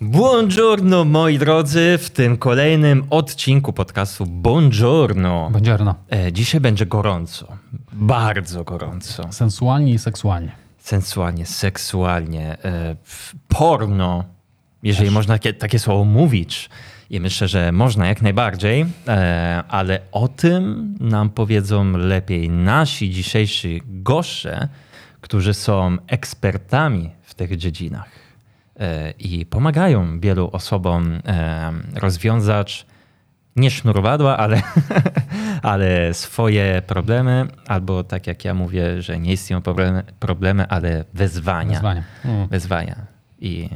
Buongiorno moi drodzy, w tym kolejnym odcinku podcastu Buongiorno. Buongiorno. E, dzisiaj będzie gorąco, bardzo gorąco. Sensualnie i seksualnie. Sensualnie, seksualnie, e, porno, jeżeli można takie, takie słowo mówić. I myślę, że można jak najbardziej, e, ale o tym nam powiedzą lepiej nasi dzisiejsi goście, którzy są ekspertami w tych dziedzinach i pomagają wielu osobom e, rozwiązać nie sznurowadła, ale, ale swoje problemy, albo tak jak ja mówię, że nie istnieją problemy, problemy ale wyzwania. Wyzwania. Mm. Wyzwania. I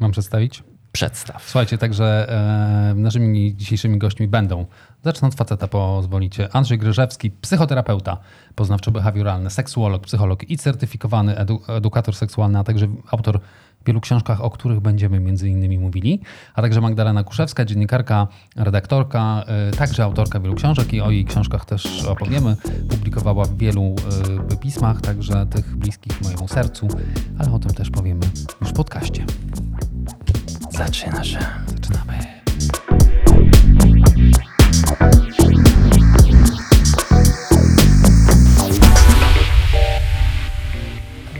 Mam przedstawić? przedstaw. Słuchajcie, także e, naszymi dzisiejszymi gośćmi będą, zacznę od faceta, pozwolicie, Andrzej Gryżewski, psychoterapeuta poznawczo-behawioralny, seksuolog, psycholog i certyfikowany edu, edukator seksualny, a także autor wielu książkach, o których będziemy między innymi mówili, a także Magdalena Kuszewska, dziennikarka, redaktorka, e, także autorka wielu książek i o jej książkach też opowiemy. Publikowała w wielu e, pismach, także tych bliskich mojemu sercu, ale o tym też powiemy już w podcaście. Zaczyna się. Zaczynamy.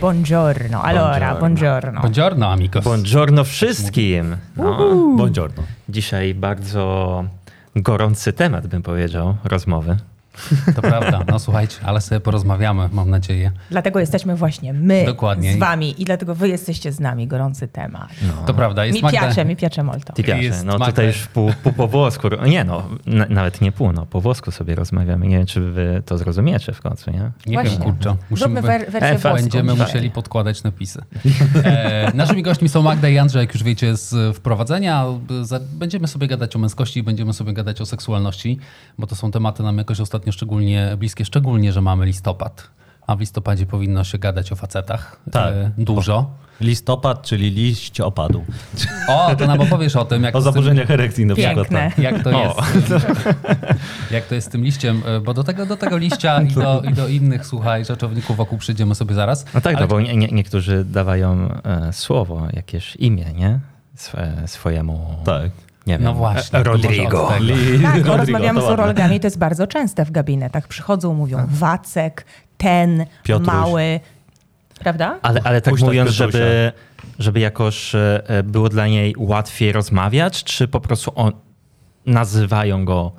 Buongiorno, allora, buongiorno. Buongiorno, amigos. Buongiorno wszystkim. No, Buongiorno. dzisiaj bardzo gorący temat, bym powiedział, rozmowy. To prawda. No słuchajcie, ale sobie porozmawiamy, mam nadzieję. Dlatego jesteśmy właśnie my Dokładnie. z wami i dlatego wy jesteście z nami. Gorący temat. To prawda. Jest mi Magda... piace, mi piace molto. Ty piasze. Jest No Magda. tutaj już pół, pół po włosku. Nie no, na, nawet nie pół, no po włosku sobie rozmawiamy. Nie wiem, czy wy to zrozumiecie w końcu, nie? Nie Właśnie. wiem, kurczę. Zróbmy Musimy... wer- wersję E, włoską. Będziemy musieli podkładać napisy. E, naszymi gośćmi są Magda i Andrzej, jak już wiecie z wprowadzenia. Będziemy sobie gadać o męskości i będziemy sobie gadać o seksualności, bo to są tematy nam jakoś ostatnio szczególnie bliskie, szczególnie, że mamy listopad. A w listopadzie powinno się gadać o facetach. Tak. E, dużo. Listopad, czyli liść opadu. O, to nam opowiesz o tym, jak O to z tym- zaburzeniach erekcji na przykład. Piękne. tak. Jak to, jest, jak to jest z tym liściem, e, bo do tego, do tego liścia i do, i do innych, słuchaj, rzeczowników wokół przyjdziemy sobie zaraz. No tak, Ale no bo nie, nie, niektórzy dawają e, słowo, jakieś imię, nie? Swe, swojemu, Tak. Nie wiem, No właśnie, e, to może Rodrigo. Tak, Rodrigo, z urologami, to jest bardzo częste w gabinetach. Przychodzą, mówią Wacek, ten, Piotruś. mały. Prawda? Ale, ale tak Puść tak mówiąc, żeby, żeby jakoś e, było dla niej łatwiej rozmawiać, czy po prostu on, nazywają go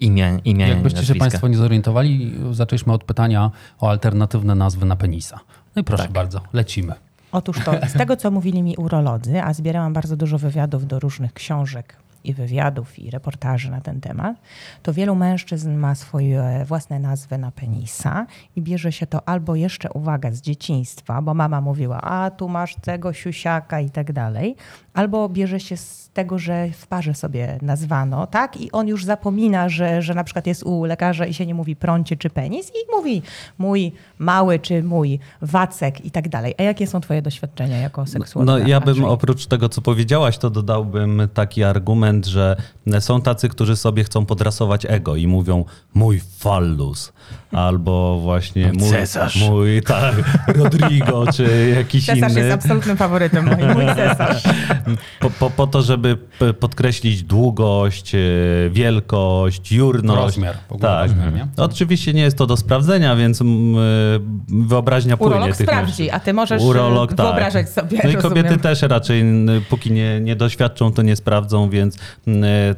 imię, imię Jakbyście się? Państwo nie zorientowali, zaczęliśmy od pytania o alternatywne nazwy na penisa. No i proszę Tak. bardzo, lecimy. Otóż to, z tego co mówili mi urolodzy, a zbierałam bardzo dużo wywiadów do różnych książek i wywiadów i reportaży na ten temat, to wielu mężczyzn ma swoje własne nazwy na penisa i bierze się to albo jeszcze, uwaga, z dzieciństwa, bo mama mówiła, a tu masz tego siusiaka i tak dalej, albo bierze się z tego, że w parze sobie nazwano, tak? I on już zapomina, że, że na przykład jest u lekarza i się nie mówi prącie czy penis i mówi mój mały czy mój wacek i tak dalej. A jakie są twoje doświadczenia jako seksuolog? No ja bym oprócz tego, co powiedziałaś, to dodałbym taki argument, że są tacy, którzy sobie chcą podrasować ego i mówią mój fallus, albo właśnie mój, Cesarz. mój tak, Rodrigo, czy jakiś Cesarz inny. jest absolutnym faworytem moim, mój cesarz. Po, po, po to, żeby podkreślić długość, e, wielkość, jurność. Rozmiar, w ogóle Tak. rozmiar, nie? Oczywiście nie jest to do sprawdzenia, więc e, wyobraźnia płynie Urolog tych sprawdzi, mężczyzn. a ty możesz Urolog, e, tak. wyobrażać sobie, No i rozumiem. kobiety też raczej, póki nie, nie doświadczą, to nie sprawdzą, więc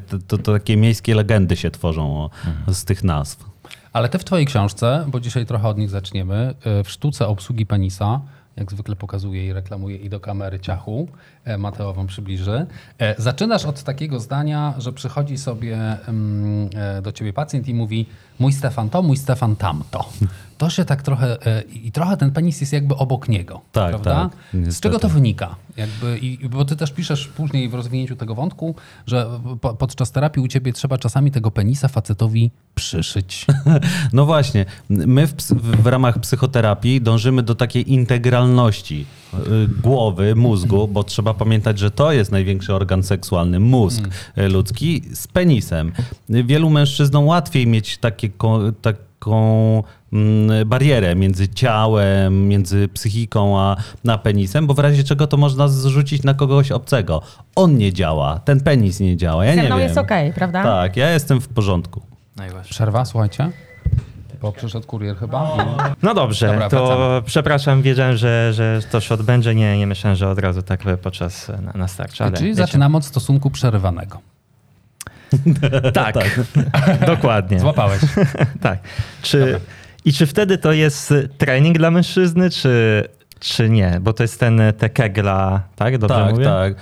to, to, to takie miejskie legendy się tworzą o, z tych nazw. Ale te w twojej książce, bo dzisiaj trochę od nich zaczniemy, w sztuce obsługi penisa, jak zwykle pokazuję i reklamuję i do kamery ciachu, e, Mateo wam przybliży, e, zaczynasz od takiego zdania, że przychodzi sobie mm, e, do ciebie pacjent i mówi mój Stefan to, mój Stefan tamto. To się tak trochę, e, i trochę ten penis jest jakby obok niego, Tak, prawda? tak, Z niestety. czego to wynika? Jakby, i, bo ty też piszesz później w rozwinięciu tego wątku, że po, podczas terapii u ciebie trzeba czasami tego penisa facetowi przyszyć. No właśnie, my w, w ramach psychoterapii dążymy do takiej integralności głowy, mózgu, bo trzeba pamiętać, że to jest największy organ seksualny, mózg y, ludzki z penisem. Wielu mężczyznom łatwiej mieć takie, taką mm, barierę między ciałem, między psychiką a, a penisem, bo w razie czego to można zrzucić na kogoś obcego. On nie działa, ten penis nie działa, ja Ze nie wiem. jest okej, prawda? Tak, ja jestem w porządku. Najważniejsze. Przerwa, słuchajcie. Bo przyszedł kurier chyba. I... No dobrze, Dobra, to wracamy. przepraszam, wiedziałem, że, że to się odbędzie. Nie, nie myślałem, że od razu tak podczas na, na starcie. Ale Czyli wiecie. zaczynamy od stosunku przerywanego. Tak, dokładnie. Złapałeś. Tak. Czy, I czy wtedy to jest trening dla mężczyzny, czy, czy nie? Bo to jest ten te kegla, tak? Dobrze tak, mówię? tak.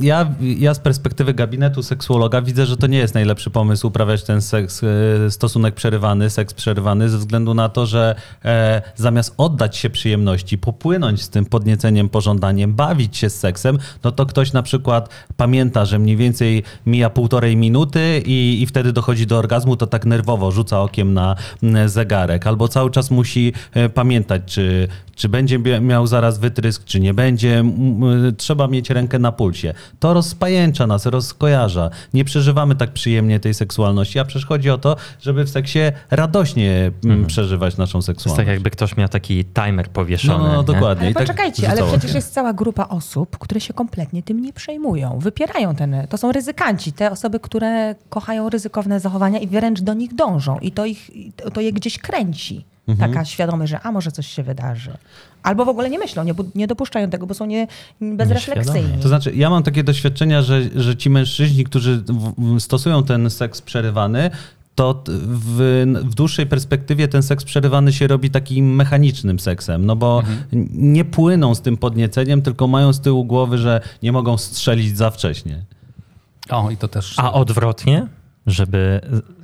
Ja, ja z perspektywy gabinetu seksuologa widzę, że to nie jest najlepszy pomysł uprawiać ten seks, e, stosunek przerywany, seks przerywany, ze względu na to, że e, zamiast oddać się przyjemności, popłynąć z tym podnieceniem, pożądaniem, bawić się z seksem, no to ktoś na przykład pamięta, że mniej więcej mija półtorej minuty i, i wtedy dochodzi do orgazmu, to tak nerwowo rzuca okiem na zegarek, albo cały czas musi e, pamiętać, czy, czy będzie miał zaraz wytrysk, czy nie będzie. Trzeba mieć rękę na pulsie. To rozpajęcza nas, rozkojarza. Nie przeżywamy tak przyjemnie tej seksualności, a przecież chodzi o to, żeby w seksie radośnie m, przeżywać naszą To jest seksualność. tak jakby ktoś miał taki timer no, powieszony. no, nie? dokładnie. Ale I tak poczekajcie, ale rzucało przecież jest cała grupa osób, które się kompletnie tym nie przejmują. Wypierają ten. To są ryzykanci, te osoby, które kochają ryzykowne zachowania i wręcz do nich dążą. I to, ich, to je gdzieś kręci. Mhm. Taka świadomość, że a może coś się wydarzy. Albo w ogóle nie myślą, nie, nie dopuszczają tego, bo są nie, bezrefleksyjni. To znaczy, ja mam takie doświadczenia, że, że ci mężczyźni, którzy w, w, stosują ten seks przerywany, to w, w dłuższej perspektywie ten seks przerywany się robi takim mechanicznym seksem, no bo n- nie płyną z tym podnieceniem, tylko mają z tyłu głowy, że nie mogą strzelić za wcześnie. O, i to też. A odwrotnie, żeby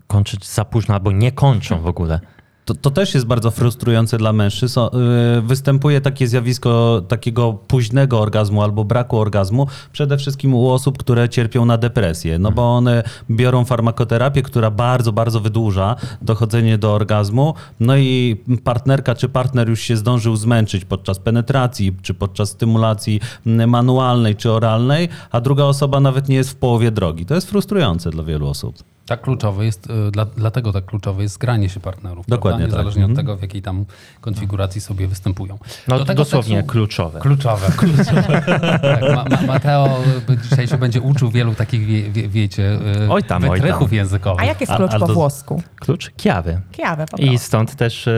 kończyć za późno albo nie kończą w ogóle. To, to też jest bardzo frustrujące dla mężczyzn. Y, Występuje takie zjawisko takiego późnego orgazmu albo braku orgazmu, przede wszystkim u osób, które cierpią na depresję, no bo one biorą farmakoterapię, która bardzo, bardzo wydłuża dochodzenie do orgazmu, no i partnerka czy partner już się zdążył zmęczyć podczas penetracji, czy podczas stymulacji mm, manualnej czy oralnej, a druga osoba nawet nie jest w połowie drogi. To jest frustrujące dla wielu osób. Tak kluczowe jest, y, dla, dlatego tak kluczowe jest zgranie się partnerów. Dokładnie prawda? tak. Niezależnie od Mhm. tego, w jakiej tam konfiguracji sobie występują. No Do tego dosłownie seksu- kluczowe. Kluczowe, kluczowe. tak, ma, ma, Mateo dzisiaj się będzie uczył wielu takich, wie, wie, wiecie, y, Oj tam, oj wytrychów tam. językowych. A jak jest A- klucz ale po włosku? Klucz? Kiawy. Kiawę po I stąd też e,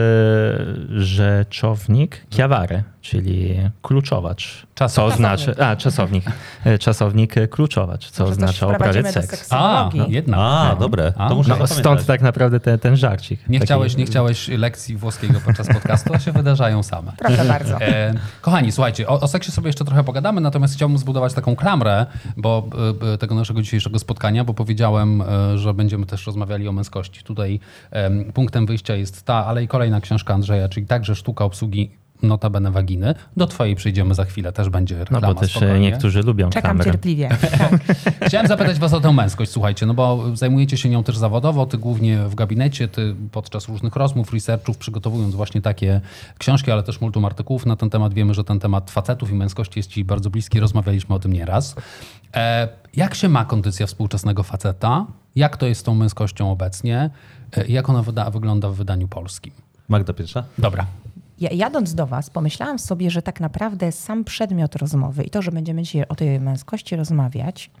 rzeczownik chiavare, czyli kluczowacz. Czas- co Czasownik. oznacza, a czasownik, E, czasownik e, kluczowacz, co Może oznacza do seks. A, seksologii. jednak. A, dobre. A, To muszę No, stąd tak naprawdę ten, ten żarcik. Nie Taki- chciałeś, nie chciałeś lekcji włoskiego podczas podcastu, a się wydarzają same. Proszę bardzo. E, kochani, słuchajcie, o, o seksie sobie jeszcze trochę pogadamy, natomiast chciałbym zbudować taką klamrę bo, e, e, tego naszego dzisiejszego spotkania, bo powiedziałem, e, że będziemy też rozmawiali o męskości. Tutaj em, punktem wyjścia jest ta, ale i kolejna książka Andrzeja, czyli także sztuka obsługi notabene waginy. Do twojej przyjdziemy za chwilę, też będzie No reklama. bo też spokojnie. niektórzy lubią Czekam klamrę. cierpliwie. Tak. Chciałem zapytać was o tę męskość, słuchajcie, no bo zajmujecie się nią też zawodowo, ty głównie w gabinecie, ty podczas różnych rozmów, researchów, przygotowując właśnie takie książki, ale też multum artykułów na ten temat. Wiemy, że ten temat facetów i męskości jest ci bardzo bliski, rozmawialiśmy o tym nieraz. E, jak się ma kondycja współczesnego faceta? Jak to jest z tą męskością obecnie? E, jak ona wyda- wygląda w wydaniu polskim? Magda pierwsza? Dobra. Ja, jadąc do Was, pomyślałam sobie, że tak naprawdę sam przedmiot rozmowy i to, że będziemy dzisiaj o tej męskości rozmawiać,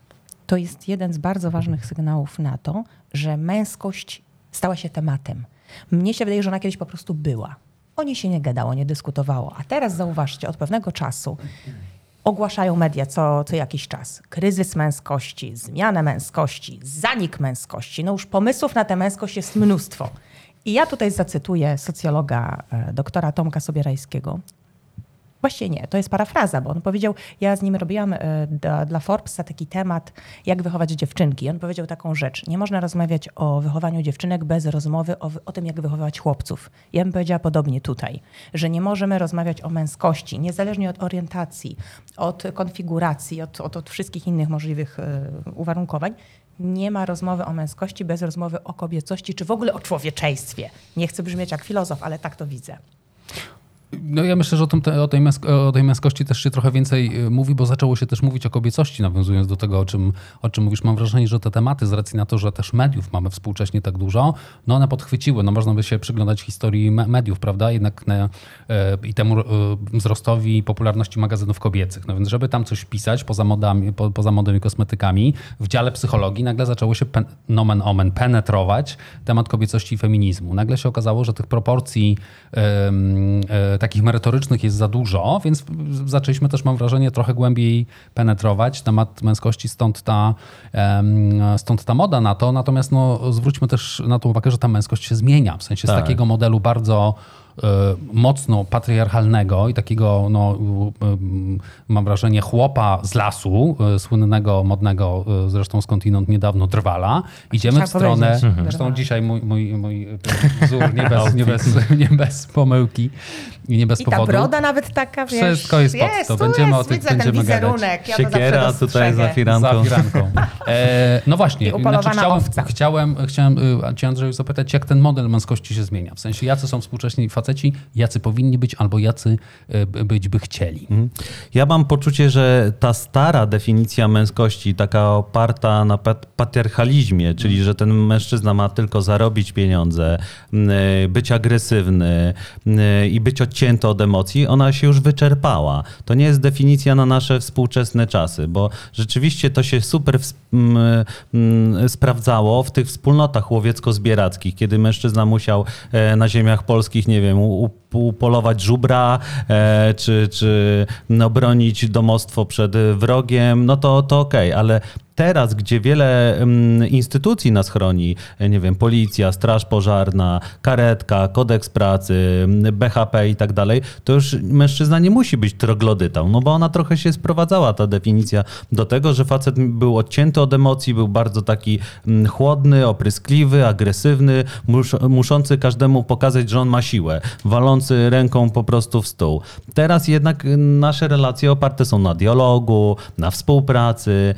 to jest jeden z bardzo ważnych sygnałów na to, że męskość stała się tematem. Mnie się wydaje, że ona kiedyś po prostu była. O niej się nie gadało, nie dyskutowało. A teraz zauważcie, od pewnego czasu ogłaszają media co, co jakiś czas. Kryzys męskości, zmiana męskości, zanik męskości. No już pomysłów na tę męskość jest mnóstwo. I ja tutaj zacytuję socjologa e, doktora Tomka Sobierajskiego. Właściwie nie, to jest parafraza, bo on powiedział, ja z nim robiłam e, dla, dla Forbesa taki temat, jak wychować dziewczynki. On powiedział taką rzecz, nie można rozmawiać o wychowaniu dziewczynek bez rozmowy o, o tym, jak wychowywać chłopców. Ja bym powiedziała podobnie tutaj, że nie możemy rozmawiać o męskości, niezależnie od orientacji, od konfiguracji, od, od, od wszystkich innych możliwych e, uwarunkowań. Nie ma rozmowy o męskości bez rozmowy o kobiecości, czy w ogóle o człowieczeństwie. Nie chcę brzmieć jak filozof, ale tak to widzę. No ja myślę, że o, tym, o, tej o tej męskości też się trochę więcej y, mówi, bo zaczęło się też mówić o kobiecości, nawiązując do tego, o czym, o czym mówisz. Mam wrażenie, że te tematy, z racji na to, że też mediów mamy współcześnie tak dużo, no one podchwyciły. No można by się przyglądać historii me- mediów, prawda? Jednak na, e, i temu e, wzrostowi popularności magazynów kobiecych. No więc żeby tam coś pisać poza, modami, po, poza modą i kosmetykami, w dziale psychologii nagle zaczęło się pen, nomen omen penetrować temat kobiecości i feminizmu. Nagle się okazało, że tych proporcji e, takich merytorycznych jest za dużo, więc zaczęliśmy też, mam wrażenie, trochę głębiej penetrować temat męskości, stąd ta, stąd ta moda na to. Natomiast no, zwróćmy też na to uwagę, że ta męskość się zmienia. W sensie z Tak. takiego modelu bardzo mocno patriarchalnego i takiego, no, mam wrażenie, chłopa z lasu, e, słynnego, modnego, e, zresztą skądinąd niedawno drwala. Idziemy w stronę. Mhm. zresztą dzisiaj mój, mój, mój wzór nie bez, nie, bez, nie bez pomyłki i nie bez I ta powodu. broda nawet taka, wiesz... Wszystko jest pod to. Będziemy jest, o tym- widzę ten będziemy gadać. wizerunek. Ja to Siekiera tutaj za firanką. Za firanką. E, no właśnie, upolowana chciałem, chciałem, chciałem y, cię Andrzeju zapytać, jak ten model męskości się zmienia? W sensie, jacy są współcześni faceci, jacy powinni być albo jacy b- być by chcieli. Ja mam poczucie, że ta stara definicja męskości, taka oparta na pat- patriarchalizmie, czyli że ten mężczyzna ma tylko zarobić pieniądze, m, być agresywny m, i być odcięty od emocji, ona się już wyczerpała. To nie jest definicja na nasze współczesne czasy, bo rzeczywiście to się super ws- m, m, sprawdzało w tych wspólnotach łowiecko-zbierackich, kiedy mężczyzna musiał e, na ziemiach polskich, nie wiem, upolować żubra, e, czy, czy no, bronić domostwo przed wrogiem, no to, to okej, ale teraz, gdzie wiele mm, instytucji nas chroni, nie wiem, policja, straż pożarna, karetka, kodeks pracy, mm, BHP i tak dalej, to już mężczyzna nie musi być troglodytą, no bo ona trochę się sprowadzała, ta definicja, do tego, że facet był odcięty od emocji, był bardzo taki mm, chłodny, opryskliwy, agresywny, mus, muszący każdemu pokazać, że on ma siłę, walący ręką po prostu w stół. Teraz jednak nasze relacje oparte są na dialogu, na współpracy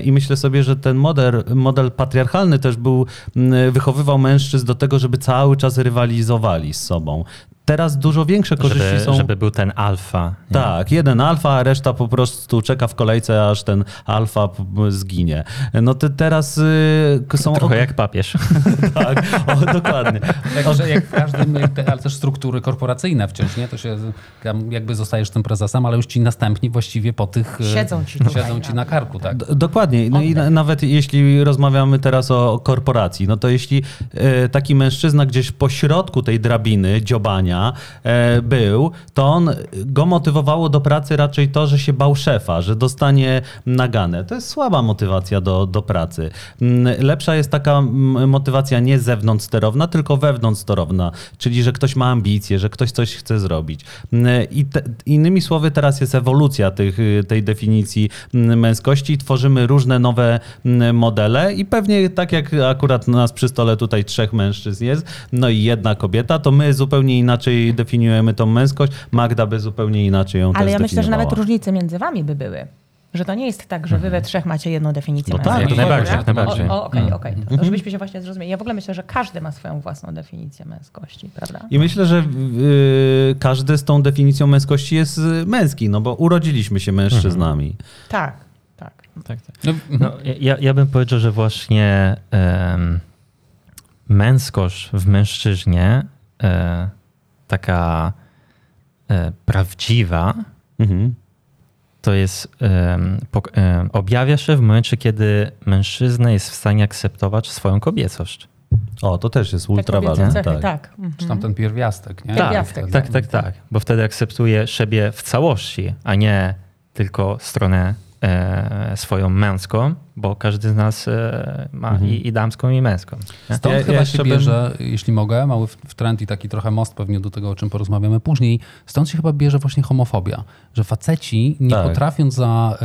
i myślę sobie, że ten model, model patriarchalny też był, y, wychowywał mężczyzn do tego, żeby cały czas rywalizowali z sobą. Teraz dużo większe korzyści Żeby, są... żeby był ten alfa. nie? Tak, jeden alfa, a reszta po prostu czeka w kolejce, aż ten alfa zginie. No to teraz y, są... Trochę jak papież. Tak, o, dokładnie. Także jak w każdym, te- ale też struktury korporacyjne wciąż, nie? To się tam jakby zostajesz tym prezesem, ale już ci następni właściwie po tych... e, Siedzą ci tutaj Siedzą ci na- karku, tak? D- Dokładnie. No i na, nawet jeśli rozmawiamy teraz o, korporacji, no to jeśli e, taki mężczyzna gdzieś po środku tej drabiny dziobania e, był, to on go motywowało do pracy raczej to, że się bał szefa, że dostanie naganę. To jest słaba motywacja do, do pracy. Mm, Lepsza jest taka motywacja nie zewnątrz sterowna, tylko wewnątrz sterowna, czyli że ktoś ma ambicje, że ktoś coś chce zrobić. Mm, I te, innymi słowy, teraz jest ewolucja tych, tej definicji mm, męskości. Tworzymy różne nowe modele i pewnie tak jak akurat nas przy stole tutaj trzech mężczyzn jest, no i jedna kobieta, to my zupełnie inaczej definiujemy tą męskość. Magda by zupełnie inaczej ją Ale też ja myślę, że nawet różnice między wami by były. Że to nie jest tak, że wy we trzech macie jedną definicję No tak, męskości, jak najbardziej, nie? jak najbardziej. O, o, Okej, okej. To Żebyśmy się właśnie zrozumieli. Ja w ogóle myślę, że każdy ma swoją własną definicję męskości, prawda? I myślę, że y, każdy z tą definicją męskości jest y, męski, no bo urodziliśmy się mężczyznami. Tak, tak. Tak, tak. No, No, ja, ja bym powiedział, że właśnie męskość w mężczyźnie, e, taka e, prawdziwa, Mhm. to jest, em, pok- em, objawia się w momencie, kiedy mężczyzna jest w stanie akceptować swoją kobiecość. O, to też jest Te ultra ważne. cechy, Tak. tak. Mhm. Czy tam ten pierwiastek, nie? Tak, Tak, Pierwiastek, tak, tak, tak, Bo wtedy akceptuje siebie w całości, a nie tylko stronę e, swoją męską, bo każdy z nas e, ma i, i damską, i męską. nie? Stąd Ja- ja chyba jeszcze się bym- bierze, jeśli mogę, mały trend i taki trochę most pewnie do tego, o czym porozmawiamy później, stąd się chyba bierze właśnie homofobia, że faceci nie Tak. potrafiąc za,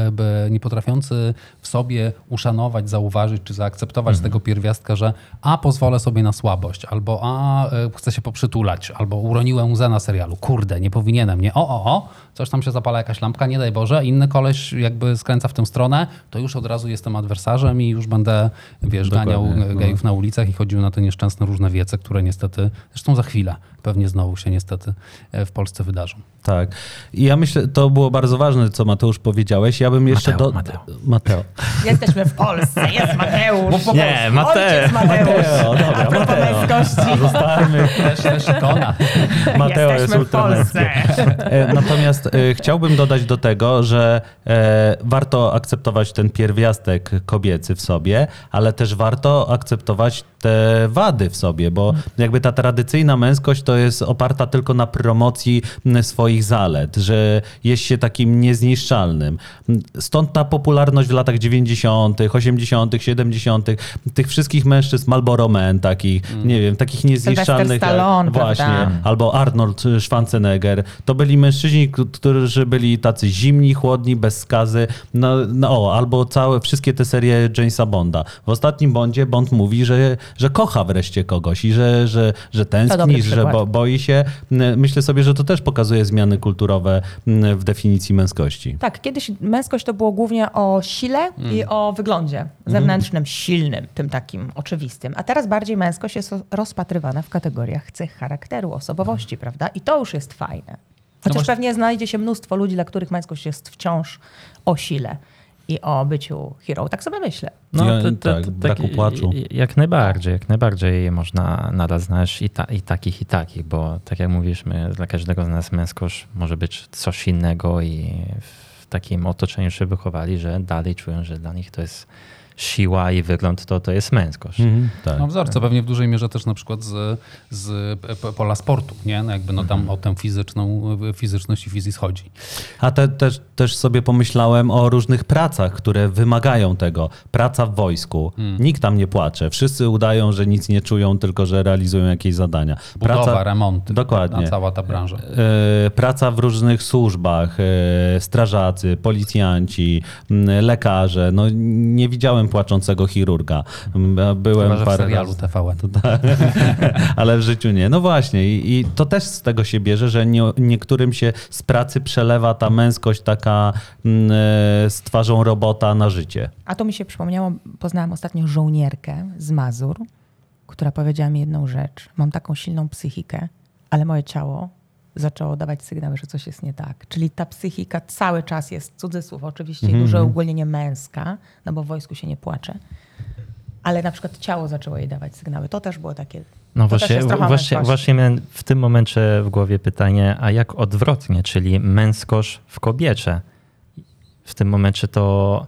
nie potrafiący w sobie uszanować, zauważyć czy zaakceptować Mhm. tego pierwiastka, że a pozwolę sobie na słabość, albo a e, chcę się poprzytulać, albo uroniłem łzę na serialu, kurde, nie powinienem, nie, o, o, o, coś tam się zapala jakaś lampka, nie daj Boże, inny koleś jakby skręca w tę stronę, to już od razu jestem adwersarzem i już będę, wiesz, Dokładnie, ganiał no. gejów na ulicach i chodził na te nieszczęsne różne wiece, które niestety, zresztą za chwilę pewnie znowu się niestety e, w Polsce wydarzą. Tak. I ja myślę, to było bardzo ważne, co Mateusz powiedziałeś. Ja bym jeszcze Mateo, do... Mateo. Mateo. Jesteśmy w Polsce, jest Mateusz. Nie, Mateo. Ojciec Mateusz. Mateo, dobra, Mateo. męskości. Zostańmy. Też, też ikona. Mateo jest Jesteśmy w ultramęski. Polsce. E, Natomiast e, chciałbym dodać do tego, że e, warto akceptować ten pierwiastek kobiecy w sobie, ale też warto akceptować te wady w sobie, bo jakby ta tradycyjna męskość to jest oparta tylko na promocji swoich zalet, że jest się takim niezniszczalnym. Stąd ta popularność w latach 90., 80., 70., tych wszystkich mężczyzn Marlboro Man, takich, nie wiem, takich niezniszczalnych. Stallone, właśnie, prawda? albo Arnold Schwarzenegger. To byli mężczyźni, którzy byli tacy zimni, chłodni, bez skazy. No, no albo całe, wszystkie te serie Jamesa Bonda. W ostatnim Bondzie Bond mówi, że, że kocha wreszcie kogoś i że, że, że dobry tęskni, że bo, boi się. M, Myślę sobie, że to też pokazuje zmiany kulturowe m, w definicji męskości. Tak, kiedyś męskość to było głównie o sile i o wyglądzie zewnętrznym, silnym, tym takim oczywistym. A teraz bardziej męskość jest rozpatrywana w kategoriach cech charakteru, osobowości, prawda? I to już jest fajne. Chociaż właśnie- pewnie znajdzie się mnóstwo ludzi, dla których męskość jest wciąż o sile i o byciu hero. Tak sobie myślę. Ja- tak, braku płaczu. Jak najbardziej, jak najbardziej można nadal znaleźć i, ta, i takich, i takich, bo tak jak mówiliśmy, dla każdego z nas męskość może być coś innego i w takim otoczeniu się wychowali, że dalej czują, że dla nich to jest siła i wygląd, to, to jest męskość. Mhm, tak. No wzorce pewnie w dużej mierze też na przykład z, z p- pola sportu, nie? No jakby no tam o tę fizyczną, fizyczność i fizis chodzi. A te, też, też sobie pomyślałem o różnych pracach, które wymagają tego. Praca w wojsku. Nikt tam nie płacze. Wszyscy udają, że nic nie czują, tylko że realizują jakieś zadania. Budowa, remonty. Dokładnie. Cała ta branża. E, praca w różnych służbach, e, strażacy, policjanci, m, lekarze. No, nie widziałem płaczącego chirurga. M, Byłem Chyba, że w parę serialu. TVN. Ale w życiu nie. No właśnie, i, i to też z tego się bierze, że nie, niektórym się z pracy przelewa ta męskość taka mm, e, z twarzą robota na życie. A to mi się przypomniało, poznałam ostatnio żołnierkę z Mazur, która powiedziała mi jedną rzecz. Mam taką silną psychikę, ale moje ciało zaczęło dawać sygnały, że coś jest nie tak. Czyli ta psychika cały czas jest, cudzysłów oczywiście, Mhm, duże ogólnienie męska, no bo w wojsku się nie płacze. Ale na przykład ciało zaczęło jej dawać sygnały. To też było takie. No właśnie, właśnie, właśnie miałem w tym momencie w głowie pytanie, a jak odwrotnie, czyli męskość w kobiecie? W tym momencie to,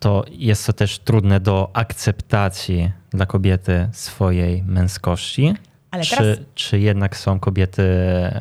to jest to też trudne do akceptacji dla kobiety swojej męskości. Ale czy, teraz- czy jednak są kobiety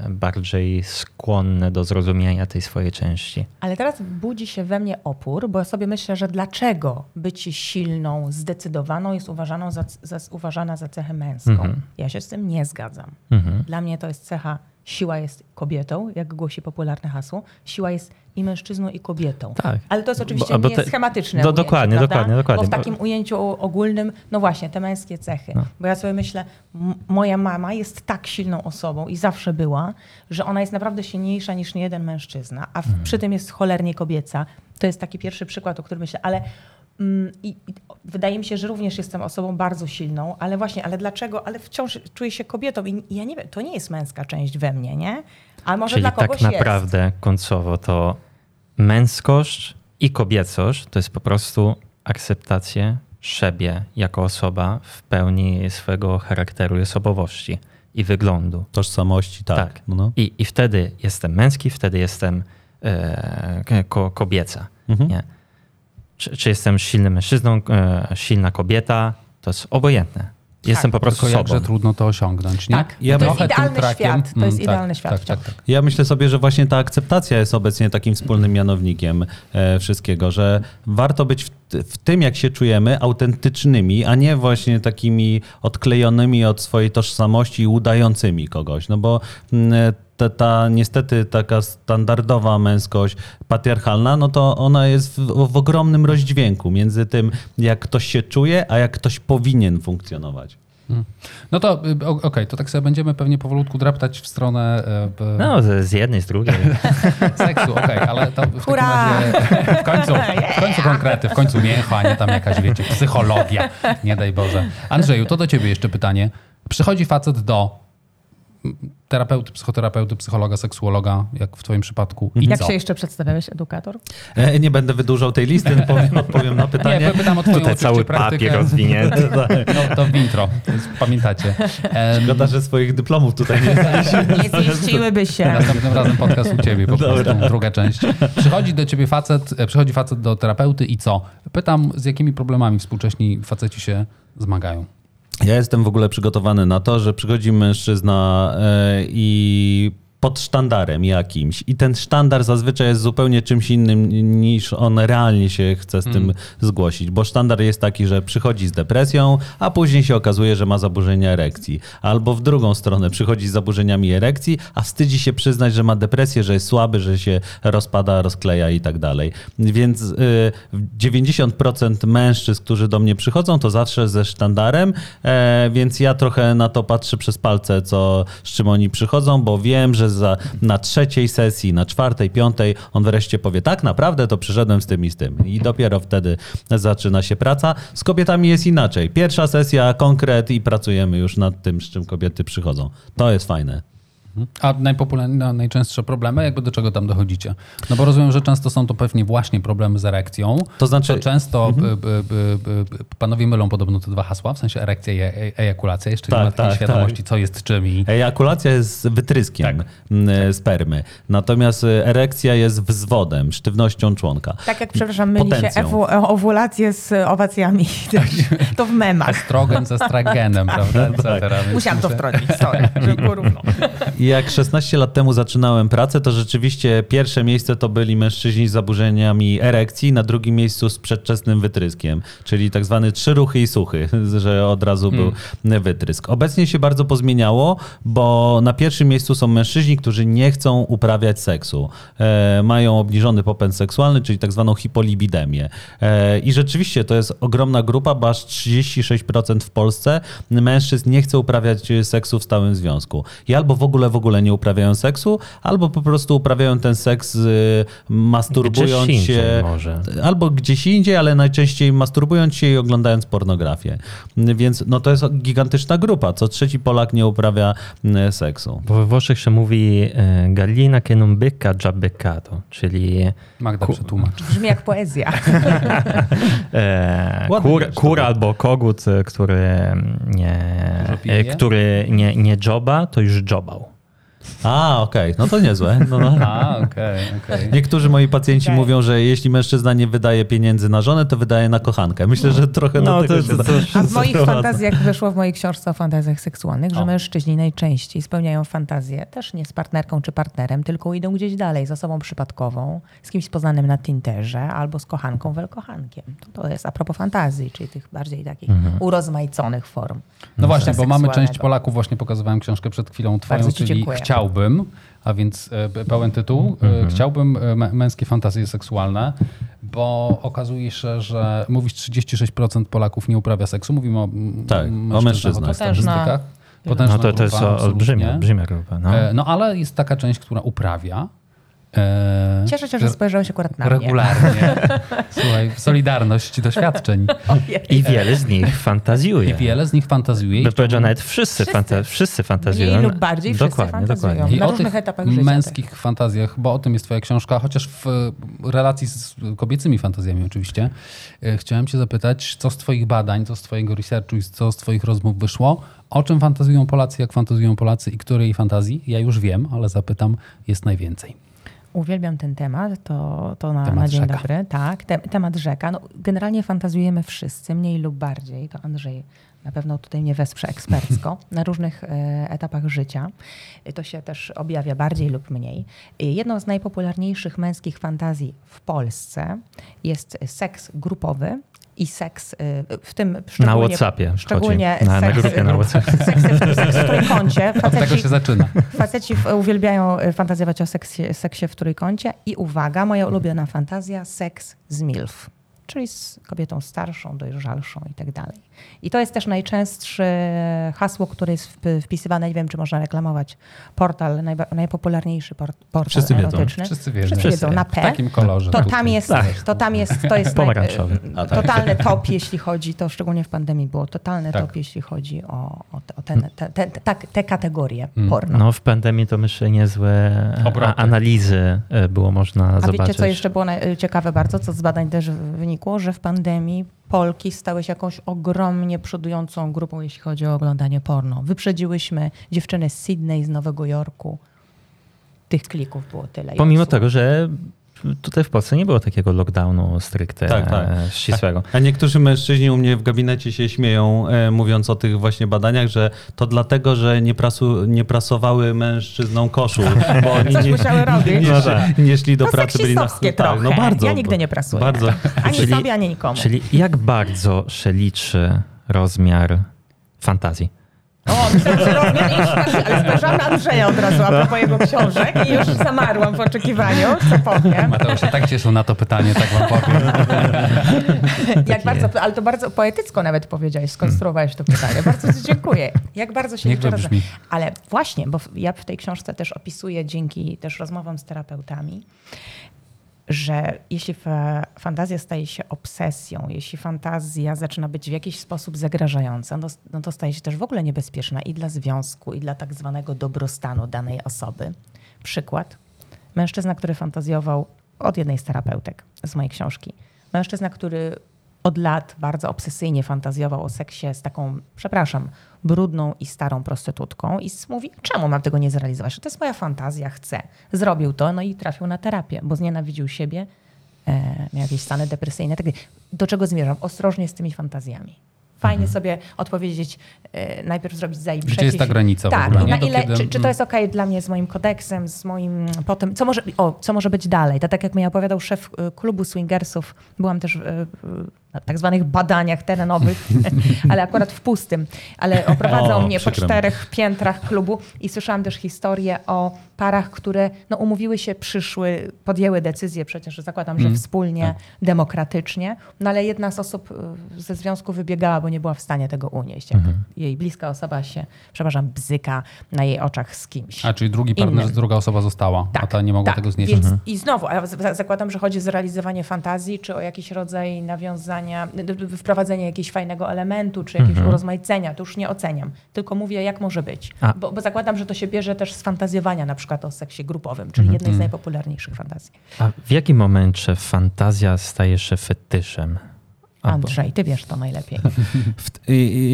bardziej skłonne do zrozumienia tej swojej części? Ale teraz budzi się we mnie opór, bo ja sobie myślę, że dlaczego być silną, zdecydowaną jest uważaną za, za, uważana za cechę męską. Mhm. Ja się z tym nie zgadzam. Mhm. Dla mnie to jest cecha, siła jest kobietą, jak głosi popularne hasło. Siła jest i mężczyzną, i kobietą. Tak. Ale to jest oczywiście Bo- bo nie te- schematyczne do- ujęcie, dokładnie, prawda? dokładnie, dokładnie. Bo w takim ujęciu ogólnym, no właśnie, te męskie cechy. No. Bo ja sobie myślę, moja mama jest tak silną osobą i zawsze była, że ona jest naprawdę silniejsza niż niejeden mężczyzna, a w, Mhm. przy tym jest cholernie kobieca. To jest taki pierwszy przykład, o którym myślę, ale i, i, wydaje mi się, że również jestem osobą bardzo silną, ale właśnie, ale dlaczego, ale wciąż czuję się kobietą i, ja nie wiem, to nie jest męska część we mnie, nie? A może Czyli dla kogoś tak jest. naprawdę końcowo to męskość i kobiecość to jest po prostu akceptacja siebie jako osoba w pełni swojego charakteru i osobowości i wyglądu. Tożsamości, tak. Tak. No, no. I, I wtedy jestem męski, wtedy jestem e, ko, kobieca. Mhm. Nie? Czy, czy jestem silnym mężczyzną, e, silna kobieta, to jest obojętne. Jestem po prostu Tylko jakże sobą. trudno to osiągnąć, nie? Tak. Ja to jest idealny trakiem- świat. To jest Mm, idealny tak, świat. Tak, tak, tak. Ja myślę sobie, że właśnie ta akceptacja jest obecnie takim wspólnym mianownikiem e, wszystkiego, że warto być w, w tym, jak się czujemy, autentycznymi, a nie właśnie takimi odklejonymi od swojej tożsamości i udającymi kogoś. No bo mm, ta, ta niestety taka standardowa męskość patriarchalna, no to ona jest w, w ogromnym rozdźwięku między tym, jak ktoś się czuje, a jak ktoś powinien funkcjonować. No to y, okej, to tak sobie będziemy pewnie powolutku draptać w stronę e, b- No, z jednej, z drugiej. seksu, okej, ale to w takim razie w końcu, w końcu konkrety, w końcu mięcho, a nie tam jakaś, wiecie, psychologia, nie daj Boże. Andrzeju, to do ciebie jeszcze pytanie. Przychodzi facet do terapeuty, psychoterapeuty, psychologa, seksuologa, jak w twoim przypadku i Jak co? się jeszcze przedstawiałeś, edukator? E, Nie będę wydłużał tej listy, powiem, odpowiem na pytanie. Nie, pytam o twoją Tutaj cały praktykę. papier rozwinięty. No to w intro, pamiętacie. Em, Szkoda, że swoich dyplomów tutaj nie znaleźliśmy. Nie zmieściłyby się. Następnym razem podcast u ciebie, po Dobra. prostu druga część. Przychodzi do ciebie facet, e, przychodzi facet do terapeuty i co? Pytam, z jakimi problemami współcześni faceci się zmagają. Ja jestem w ogóle przygotowany na to, że przychodzi mężczyzna e, i pod sztandarem jakimś. I ten sztandar zazwyczaj jest zupełnie czymś innym niż on realnie się chce z tym zgłosić. Bo sztandar jest taki, że przychodzi z depresją, a później się okazuje, że ma zaburzenia erekcji. Albo w drugą stronę przychodzi z zaburzeniami erekcji, a wstydzi się przyznać, że ma depresję, że jest słaby, że się rozpada, rozkleja i tak dalej. Więc y, 90% mężczyzn, którzy do mnie przychodzą, to zawsze ze sztandarem, e, więc ja trochę na to patrzę przez palce, co, z czym oni przychodzą, bo wiem, że za, na trzeciej sesji, na czwartej, piątej on wreszcie powie, tak naprawdę to przyszedłem z tym i z tym. I dopiero wtedy zaczyna się praca. Z kobietami jest inaczej. Pierwsza sesja, konkret i pracujemy już nad tym, z czym kobiety przychodzą. To jest fajne. A najpopularniejsze, najczęstsze problemy, jakby do czego tam dochodzicie? No bo rozumiem, że często są to pewnie właśnie problemy z erekcją. To znaczy- To często b, b, b, b, b, panowie mylą podobno te dwa hasła, w sensie erekcja i e, ejakulacja. Jeszcze Tak, nie ma takiej tak, świadomości, co jest czym i... Ejakulacja jest wytryskiem m, spermy, natomiast e, erekcja jest wzwodem, sztywnością członka. Tak jak, przepraszam, myli się Potencją. ewu- owulację z owacjami. To w memach. Estrogen ze stragenem, prawda? Więc Musiałam to wtrącić, sorry, żeby było równo. Jak 16 lat temu zaczynałem pracę, to rzeczywiście pierwsze miejsce to byli mężczyźni z zaburzeniami erekcji, na drugim miejscu z przedwczesnym wytryskiem, czyli tak zwany trzy ruchy i suchy, że od razu był wytrysk. Obecnie się bardzo pozmieniało, bo na pierwszym miejscu są mężczyźni, którzy nie chcą uprawiać seksu. E, mają obniżony popęd seksualny, czyli tak zwaną hipolibidemię. E, I rzeczywiście to jest ogromna grupa, bo aż 36% w Polsce mężczyzn nie chce uprawiać seksu w stałym związku. I albo w ogóle w ogóle nie uprawiają seksu, albo po prostu uprawiają ten seks y, masturbując Gdzieś się. może. Albo gdzieś indziej, ale najczęściej masturbując się i oglądając pornografię. Więc no to jest gigantyczna grupa. Co trzeci Polak nie uprawia y, seksu. Bo we Włoszech się mówi e, gallina che non becca già beccato, czyli Magda Ku- przetłumacz. Brzmi jak poezja. e, kur, kur albo kogut, który nie, który nie, nie joba, to już jobał. A, okej, no to niezłe. No, no. A, okej, okej. Niektórzy moi pacjenci Okej. mówią, że jeśli mężczyzna nie wydaje pieniędzy na żonę, to wydaje na kochankę. Myślę, że trochę do No, tego to- się to- to- A w moich fantazjach wyszło w mojej książce o fantazjach seksualnych, że O. mężczyźni najczęściej spełniają fantazję też nie z partnerką czy partnerem, tylko idą gdzieś dalej, z osobą przypadkową, z kimś poznanym na Tinderze albo z kochanką, welkochankiem. To, to jest a propos fantazji, czyli tych bardziej takich urozmaiconych form. No właśnie, bo mamy część. Polaków, właśnie pokazywałem książkę przed chwilą twoją, czyli dziękuję. Chciałbym, a więc e, pełen tytuł, e, Chciałbym e, mę- męskie fantazje seksualne, bo okazuje się, że mówisz 36% Polaków nie uprawia seksu, mówimy o, Tak, o mężczyznach, o statystykach. No Potężna to, to jest grupa, olbrzymia, olbrzymia grupa. No. No ale jest taka część, która uprawia. E, Cieszę się, że spojrzałeś akurat na mnie. regularnie. Słuchaj, solidarność doświadczeń. I wiele z nich fantazjuje. I wiele z nich fantazjuje. i Bym powiedział, nawet wszyscy, Wszyscy. fanta- wszyscy fantazjują. Mniej lub bardziej wszyscy dokładnie, fantazjują. dokładnie. Na o różnych tych etapach życia męskich fantazjach, bo o tym jest twoja książka, chociaż w relacji z kobiecymi fantazjami oczywiście. E, Chciałem cię zapytać, co z twoich badań, co z twojego researchu i co z twoich rozmów wyszło, o czym fantazują Polacy, jak fantazują Polacy i której fantazji, ja już wiem, ale zapytam, jest najwięcej. Uwielbiam ten temat, to, to na, Temat na dzień rzeka. dobry. Tak, te, temat rzeka. No, generalnie fantazjujemy wszyscy, mniej lub bardziej. To Andrzej na pewno tutaj mnie wesprze ekspercko na różnych e, etapach życia. To się też objawia bardziej lub mniej. E, Jedną z najpopularniejszych męskich fantazji w Polsce jest seks grupowy i seks, e, w tym szczególnie... Whatsappie chodzi. Szczególnie Na- na seks, grupie na Whatsappie. Seks, w- seks w trójkącie. Od tego Faceci, się zaczyna. Faceci uwielbiają y, fantazjować o seksie, seksie w trójkącie i uwaga, moja ulubiona fantazja, seks z MILF. czyli z kobietą starszą, dojrzalszą i tak dalej. I to jest też najczęstsze hasło, które jest wpisywane, nie wiem, czy można reklamować, portal, najba- najpopularniejszy por- portal Wszyscy wiedzą. erotyczny. Wszyscy wiedzą. Wszyscy wiedzą, na W P. takim kolorze. To tam jest, Tak. to tam jest, to jest naj. A, tak. totalny top, jeśli chodzi, to szczególnie w pandemii było totalny Tak. top, jeśli chodzi o, o, te, o ten, te, te, te, te kategorie Mm. porno. No w pandemii to myślę niezłe Obroty. a, analizy e, było można A zobaczyć. wiecie, co jeszcze było ciekawe bardzo, co z badań też wynikło, że w pandemii Polki stały się jakąś ogromnie przodującą grupą, jeśli chodzi o oglądanie porno. Wyprzedziłyśmy dziewczyny z Sydney, z Nowego Jorku. Tych klików było tyle. Pomimo osób. tego, że tutaj w Polsce nie było takiego lockdownu stricte Tak, tak. e, ścisłego. A niektórzy mężczyźni u mnie w gabinecie się śmieją, e, mówiąc o tych właśnie badaniach, że to dlatego, że nie, prasu, nie prasowały mężczyznom koszul, bo oni nie, robić. nie, No szli, tak. nie szli do To pracy, byli na tak, no bardzo. Ja nigdy nie prasuję. Bardzo. Ani Czyli- sobie, ani nikomu. Czyli jak bardzo się liczy rozmiar fantazji? O, myślałam, że rozmiar i ale spojrzałam na Andrzeja od razu a propos jego książek i już zamarłam w oczekiwaniu, co powiem. Mateusz się tak cieszył na to pytanie, tak wam powiem. Jak bardzo, ale to bardzo poetycko nawet powiedziałeś, skonstruowałeś to pytanie. Bardzo ci dziękuję. Jak bardzo się rozmiar. Ale właśnie, bo ja w tej książce też opisuję dzięki też rozmowom z terapeutami, że jeśli fa- fantazja staje się obsesją, jeśli fantazja zaczyna być w jakiś sposób zagrażająca, no, no to staje się też w ogóle niebezpieczna i dla związku, i dla tak zwanego dobrostanu danej osoby. Przykład. Mężczyzna, który fantazjował od jednej z terapeutek z mojej książki. Mężczyzna, który od lat bardzo obsesyjnie fantazjował o seksie z taką, przepraszam, brudną i starą prostytutką i mówi, czemu mam tego nie zrealizować? To jest moja fantazja, chcę. Zrobił to, no i trafił na terapię, bo znienawidził siebie, e, miał jakieś stany depresyjne. Tak, do czego zmierzam? Ostrożnie z tymi fantazjami. Fajnie sobie odpowiedzieć, e, najpierw zrobić za i Gdzie przeciw. jest ta granica w tak, ogóle, nie? na Do ile, kiedy- czy, czy to mm. jest okej dla mnie z moim kodeksem, z moim potem, co może, o, co może być dalej? To tak jak mi opowiadał szef y, klubu swingersów, byłam też na tak zwanych badaniach terenowych, ale akurat w pustym, ale oprowadzał O, mnie po czterech piętrach klubu i słyszałam też historię o parach, które no, umówiły się, przyszły, podjęły decyzję przecież, zakładam, że Mm, wspólnie, demokratycznie, no ale jedna z osób y, ze związku wybiegała, bo nie była w stanie tego unieść. Jak jej bliska osoba się, przepraszam, bzyka na jej oczach z kimś. A, czyli drugi partner, Innym. druga osoba została, a ta nie mogła tak. tego znieść. Więc, Mhm. I znowu, zakładam, że chodzi o zrealizowanie fantazji, czy o jakiś rodzaj nawiązania, d- wprowadzenie jakiegoś fajnego elementu, czy jakiegoś urozmaicenia. To już nie oceniam, tylko mówię, jak może być. Bo, bo zakładam, że to się bierze też z fantazjowania na przykład o seksie grupowym, czyli jednej z najpopularniejszych fantazji. A w jakim momencie fantazja staje się fetyszem? Andrzej, ty wiesz to najlepiej.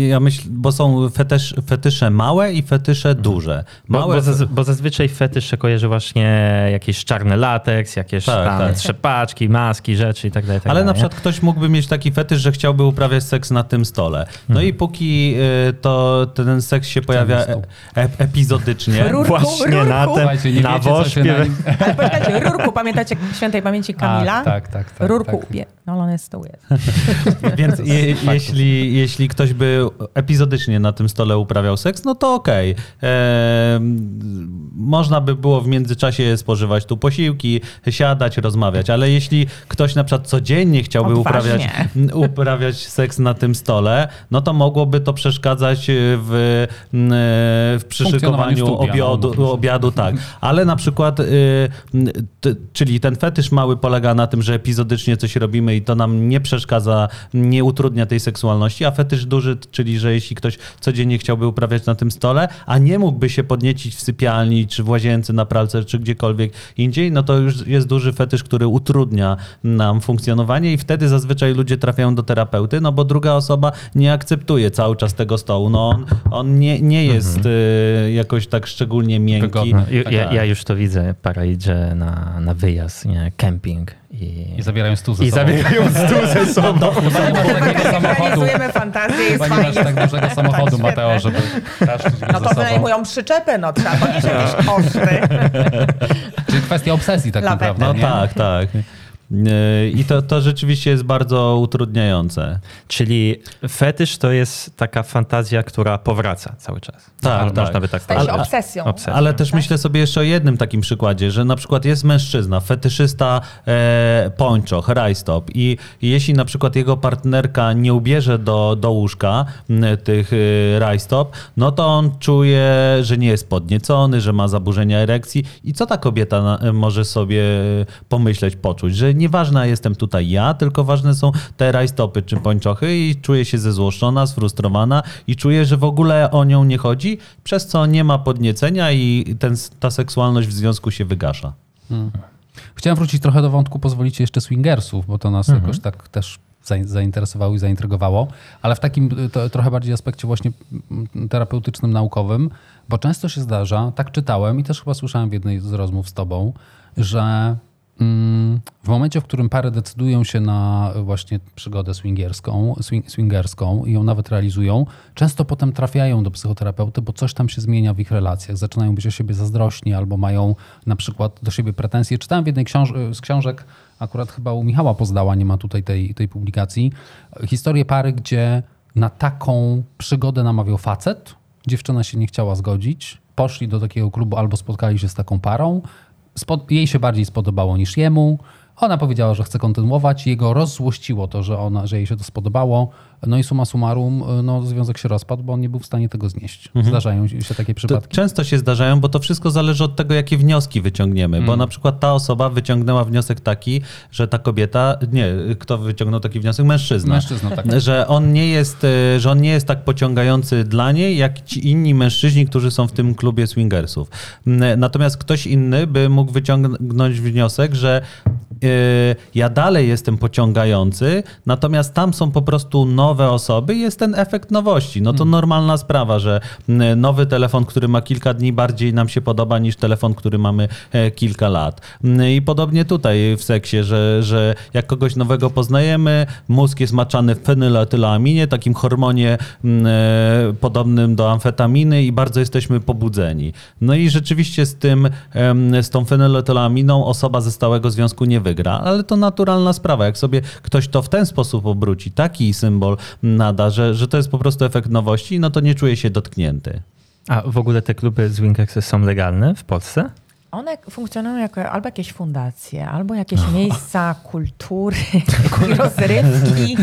Ja myślę, bo są fetysz, fetysze małe i fetysze duże. Bo, Małe bo, zaz, bo zazwyczaj fetysz się kojarzy właśnie jakieś czarny lateks, jakieś Tak, tam tak. trzepaczki, maski, rzeczy i tak dalej. tak Ale na przykład ktoś mógłby mieć taki fetysz, że chciałby uprawiać seks na tym stole. No Mhm. i póki y, to ten seks się pojawia e, epizodycznie, Rurku, Właśnie na rurku. na się na wośpie. Ale poczekajcie, Rurku, pamiętacie świętej pamięci Kamila? A, tak, tak, tak. Rurku, tak. ubie... no ale on jest tyłu jest. Więc je, jeśli, jeśli ktoś by epizodycznie na tym stole uprawiał seks, no to okej. Em, Można by było w międzyczasie spożywać tu posiłki, siadać, rozmawiać, ale jeśli ktoś na przykład codziennie chciałby Odważnie. uprawiać, uprawiać seks na tym stole, no to mogłoby to przeszkadzać w, w przyszykowaniu studia, obiadu, obiadu, tak. Ale na przykład, y, czyli ten fetysz mały polega na tym, że epizodycznie coś robimy i to nam nie przeszkadza, nie utrudnia tej seksualności, a fetysz duży, czyli że jeśli ktoś codziennie chciałby uprawiać na tym stole, a nie mógłby się podniecić w sypialni, czy w łazience, na pralce, czy gdziekolwiek indziej, no to już jest duży fetysz, który utrudnia nam funkcjonowanie i wtedy zazwyczaj ludzie trafiają do terapeuty, no bo druga osoba nie akceptuje cały czas tego stołu. No on, on nie, nie jest y, jakoś tak szczególnie miękki. Ja, Tak. ja już to widzę, para idzie na, na wyjazd, nie, camping i, I zabierają stół ze i sobą. zabierają stół ze sobą. Chyba nie masz takiego samochodu. Fantazję, jest Chyba nie masz tak dużego samochodu, świetne. Mateo, żeby taszczyć go No ze to sobą. wynajmują przyczepę, no trzeba ponieść jakieś koszty. Czyli kwestia obsesji tak Lawetę. naprawdę, No nie? tak, tak. E, I to, to rzeczywiście jest bardzo utrudniające. Czyli fetysz to jest taka fantazja, która powraca cały czas. Tak, Ale tak. Można by tak Staje się powiedzieć. obsesją. Obsesją. Ale też myślę sobie jeszcze o jednym takim przykładzie, że na przykład jest mężczyzna, fetyszysta e, pończoch, rajstop i jeśli na przykład jego partnerka nie ubierze do, do łóżka tych e, rajstop, no to on czuje, że nie jest podniecony, że ma zaburzenia erekcji i co ta kobieta na, e, może sobie pomyśleć, poczuć, że nieważna jestem tutaj ja, tylko ważne są te rajstopy czy pończochy i czuje się zezłoszczona, sfrustrowana i czuje, że w ogóle o nią nie chodzi, przez co nie ma podniecenia i ten, ta seksualność w związku się wygasza. Chciałem wrócić trochę do wątku, pozwolicie jeszcze swingersów, bo to nas jakoś tak też zain- zainteresowało i zaintrygowało, ale w takim to, trochę bardziej aspekcie właśnie mm, terapeutycznym, naukowym, bo często się zdarza, tak czytałem i też chyba słyszałem w jednej z rozmów z tobą, że w momencie, w którym pary decydują się na właśnie przygodę swingerską, swing, swingerską i ją nawet realizują, często potem trafiają do psychoterapeuty, bo coś tam się zmienia w ich relacjach. Zaczynają być o siebie zazdrośni albo mają na przykład do siebie pretensje. Czytałem w jednej książ- z książek, akurat chyba u Michała Pozdała, nie ma tutaj tej, tej publikacji, historię pary, gdzie na taką przygodę namawiał facet, dziewczyna się nie chciała zgodzić, poszli do takiego klubu albo spotkali się z taką parą, jej się bardziej spodobało niż jemu. Ona powiedziała, że chce kontynuować. Jego rozzłościło to, że, ona, że jej się to spodobało. No i summa summarum, no, związek się rozpadł, bo on nie był w stanie tego znieść. Zdarzają się takie To przypadki. często się zdarzają, bo to wszystko zależy od tego, jakie wnioski wyciągniemy. Bo na przykład ta osoba wyciągnęła wniosek taki, że ta kobieta, nie, kto wyciągnął taki wniosek? Mężczyzna. Mężczyzna, tak. Że on nie jest, e, że on nie jest tak pociągający dla niej, jak ci inni mężczyźni, którzy są w tym klubie swingersów. Natomiast ktoś inny by mógł wyciągnąć wniosek, że ja dalej jestem pociągający, natomiast tam są po prostu nowe osoby i jest ten efekt nowości. No to normalna sprawa, że nowy telefon, który ma kilka dni, bardziej nam się podoba niż telefon, który mamy e, kilka lat. I podobnie tutaj w seksie, że, że jak kogoś nowego poznajemy, mózg jest maczany w fenyletyloaminie, takim hormonie e, podobnym do amfetaminy i bardzo jesteśmy pobudzeni. No i rzeczywiście z tym, z tą fenyletylaminą osoba ze stałego związku nie wygra, ale to naturalna sprawa. Jak sobie ktoś to w ten sposób obróci, taki symbol nada, że, że to jest po prostu efekt nowości, no to nie czuje się dotknięty. A w ogóle te kluby swingersy są legalne w Polsce? One funkcjonują jako albo jakieś fundacje, albo jakieś miejsca kultury i rozrywki.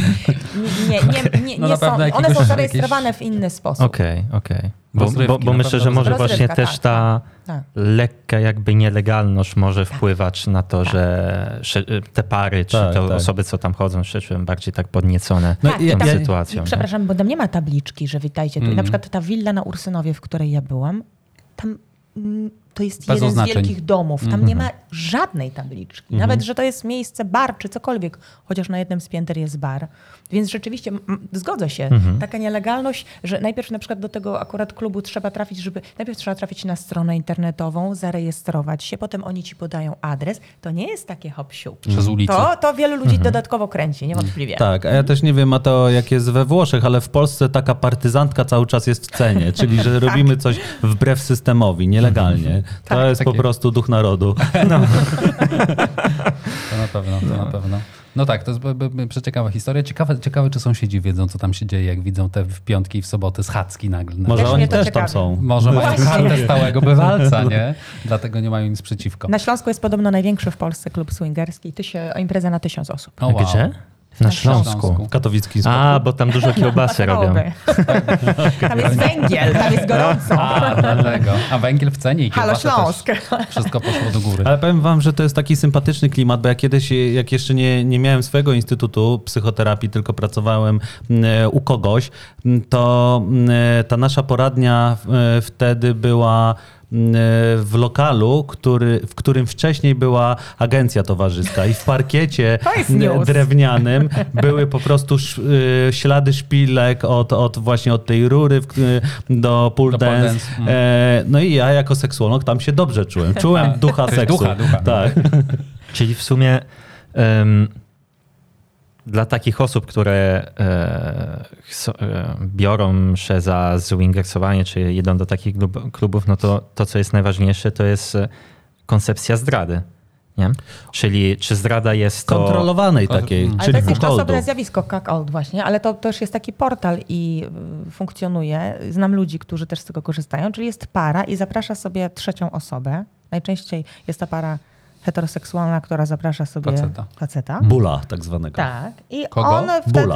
Nie, nie, nie, No nie są, one są zarejestrowane w inny sposób. Okej, okej. Bo, bo, bo myślę, że może rozrywka. właśnie też tak, ta tak. lekka jakby nielegalność może wpływać na to, że sze- te pary, czy Tak, te tak. osoby, co tam chodzą, czują bardziej tak podniecone No Tak, tą tam- sytuacją. nie? Przepraszam, bo tam nie ma tabliczki, że witajcie tu. Na przykład ta willa na Ursynowie, w której ja byłam, tam mm, to jest Bez jeden oznaczeń. z wielkich domów. Tam nie ma żadnej tabliczki. Nawet, że to jest miejsce bar czy cokolwiek, chociaż na jednym z pięter jest bar. Więc rzeczywiście zgodzę się. Taka nielegalność, że najpierw na przykład do tego akurat klubu trzeba trafić, żeby najpierw trzeba trafić na stronę internetową, zarejestrować się, potem oni ci podają adres. To nie jest takie hop Przez ulicę. To, to wielu ludzi dodatkowo kręci, niewątpliwie. Tak, a ja też nie wiem, a to jak jest we Włoszech, ale w Polsce taka partyzantka cały czas jest w cenie, czyli że robimy coś wbrew systemowi, nielegalnie. To Tak, jest po takie- prostu duch narodu. To na pewno, to na pewno. No tak, to jest przeciekawa historia. Ciekawe, ciekawe, czy sąsiedzi wiedzą, co tam się dzieje, jak widzą te w piątki i w soboty schadzki nagle. Może Też oni też ciekawi. tam są. Może mają Właśnie. kartę stałego bywalca, nie? Dlatego nie mają nic przeciwko. Na Śląsku jest podobno największy w Polsce klub swingerski. Tysie, impreza na tysiąc osób. O, wow. Gdzie? Na Śląsku. Śląsku. W katowickim. A, bo tam dużo kiełbasy robią. Tam jest węgiel, tam jest gorąco. A, dlatego. A węgiel w cenie i Halo Śląsk. Wszystko poszło do góry. Ale powiem wam, że to jest taki sympatyczny klimat, bo ja kiedyś, jak jeszcze nie, nie miałem swojego instytutu psychoterapii, tylko pracowałem mm, u kogoś, to mm, ta nasza poradnia e, wtedy była w lokalu, który, w którym wcześniej była agencja towarzyska i w parkiecie mm, drewnianym były po prostu sz, y, ślady szpilek od, od właśnie od tej rury w, do pool Do pole dance. dance, mm. E, no i ja jako seksuolog tam się dobrze czułem. Czułem ducha seksu. ducha, ducha. Tak. Czyli w sumie em, dla takich osób, które e, chso- e, biorą się za zwingersowanie, czy idą do takich klub, klubów, no to to, co jest najważniejsze, to jest e, koncepcja zdrady. Nie? Czyli czy zdrada jest to... Kontrolowanej takiej, Ale czyli to jest jeszcze osobne zjawisko cuckold właśnie, ale to też jest taki portal i y, funkcjonuje. Znam ludzi, którzy też z tego korzystają, czyli jest para i zaprasza sobie trzecią osobę. Najczęściej jest to para heteroseksualna, która zaprasza sobie Faceta. faceta. Bula tak zwanego. Tak. I Kogo? on wtedy Bula.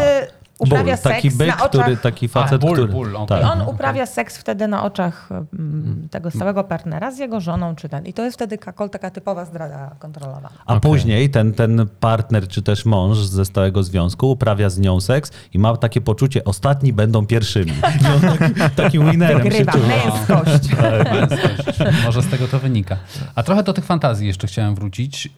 Uprawia Ból, taki seks byk, na oczach... który, taki facet, ból, który... ból. I tak. on uprawia seks wtedy na oczach mm, tego stałego partnera z jego żoną czy ten. I to jest wtedy cuckold, taka typowa zdrada kontrolowana. A później ten, ten partner czy też mąż ze stałego związku uprawia z nią seks i ma takie poczucie, ostatni będą pierwszymi. I taki, takim winerem się Wygrywa czuwa. męskość. Męskość. Może z tego to wynika. A trochę do tych fantazji jeszcze chciałem wrócić.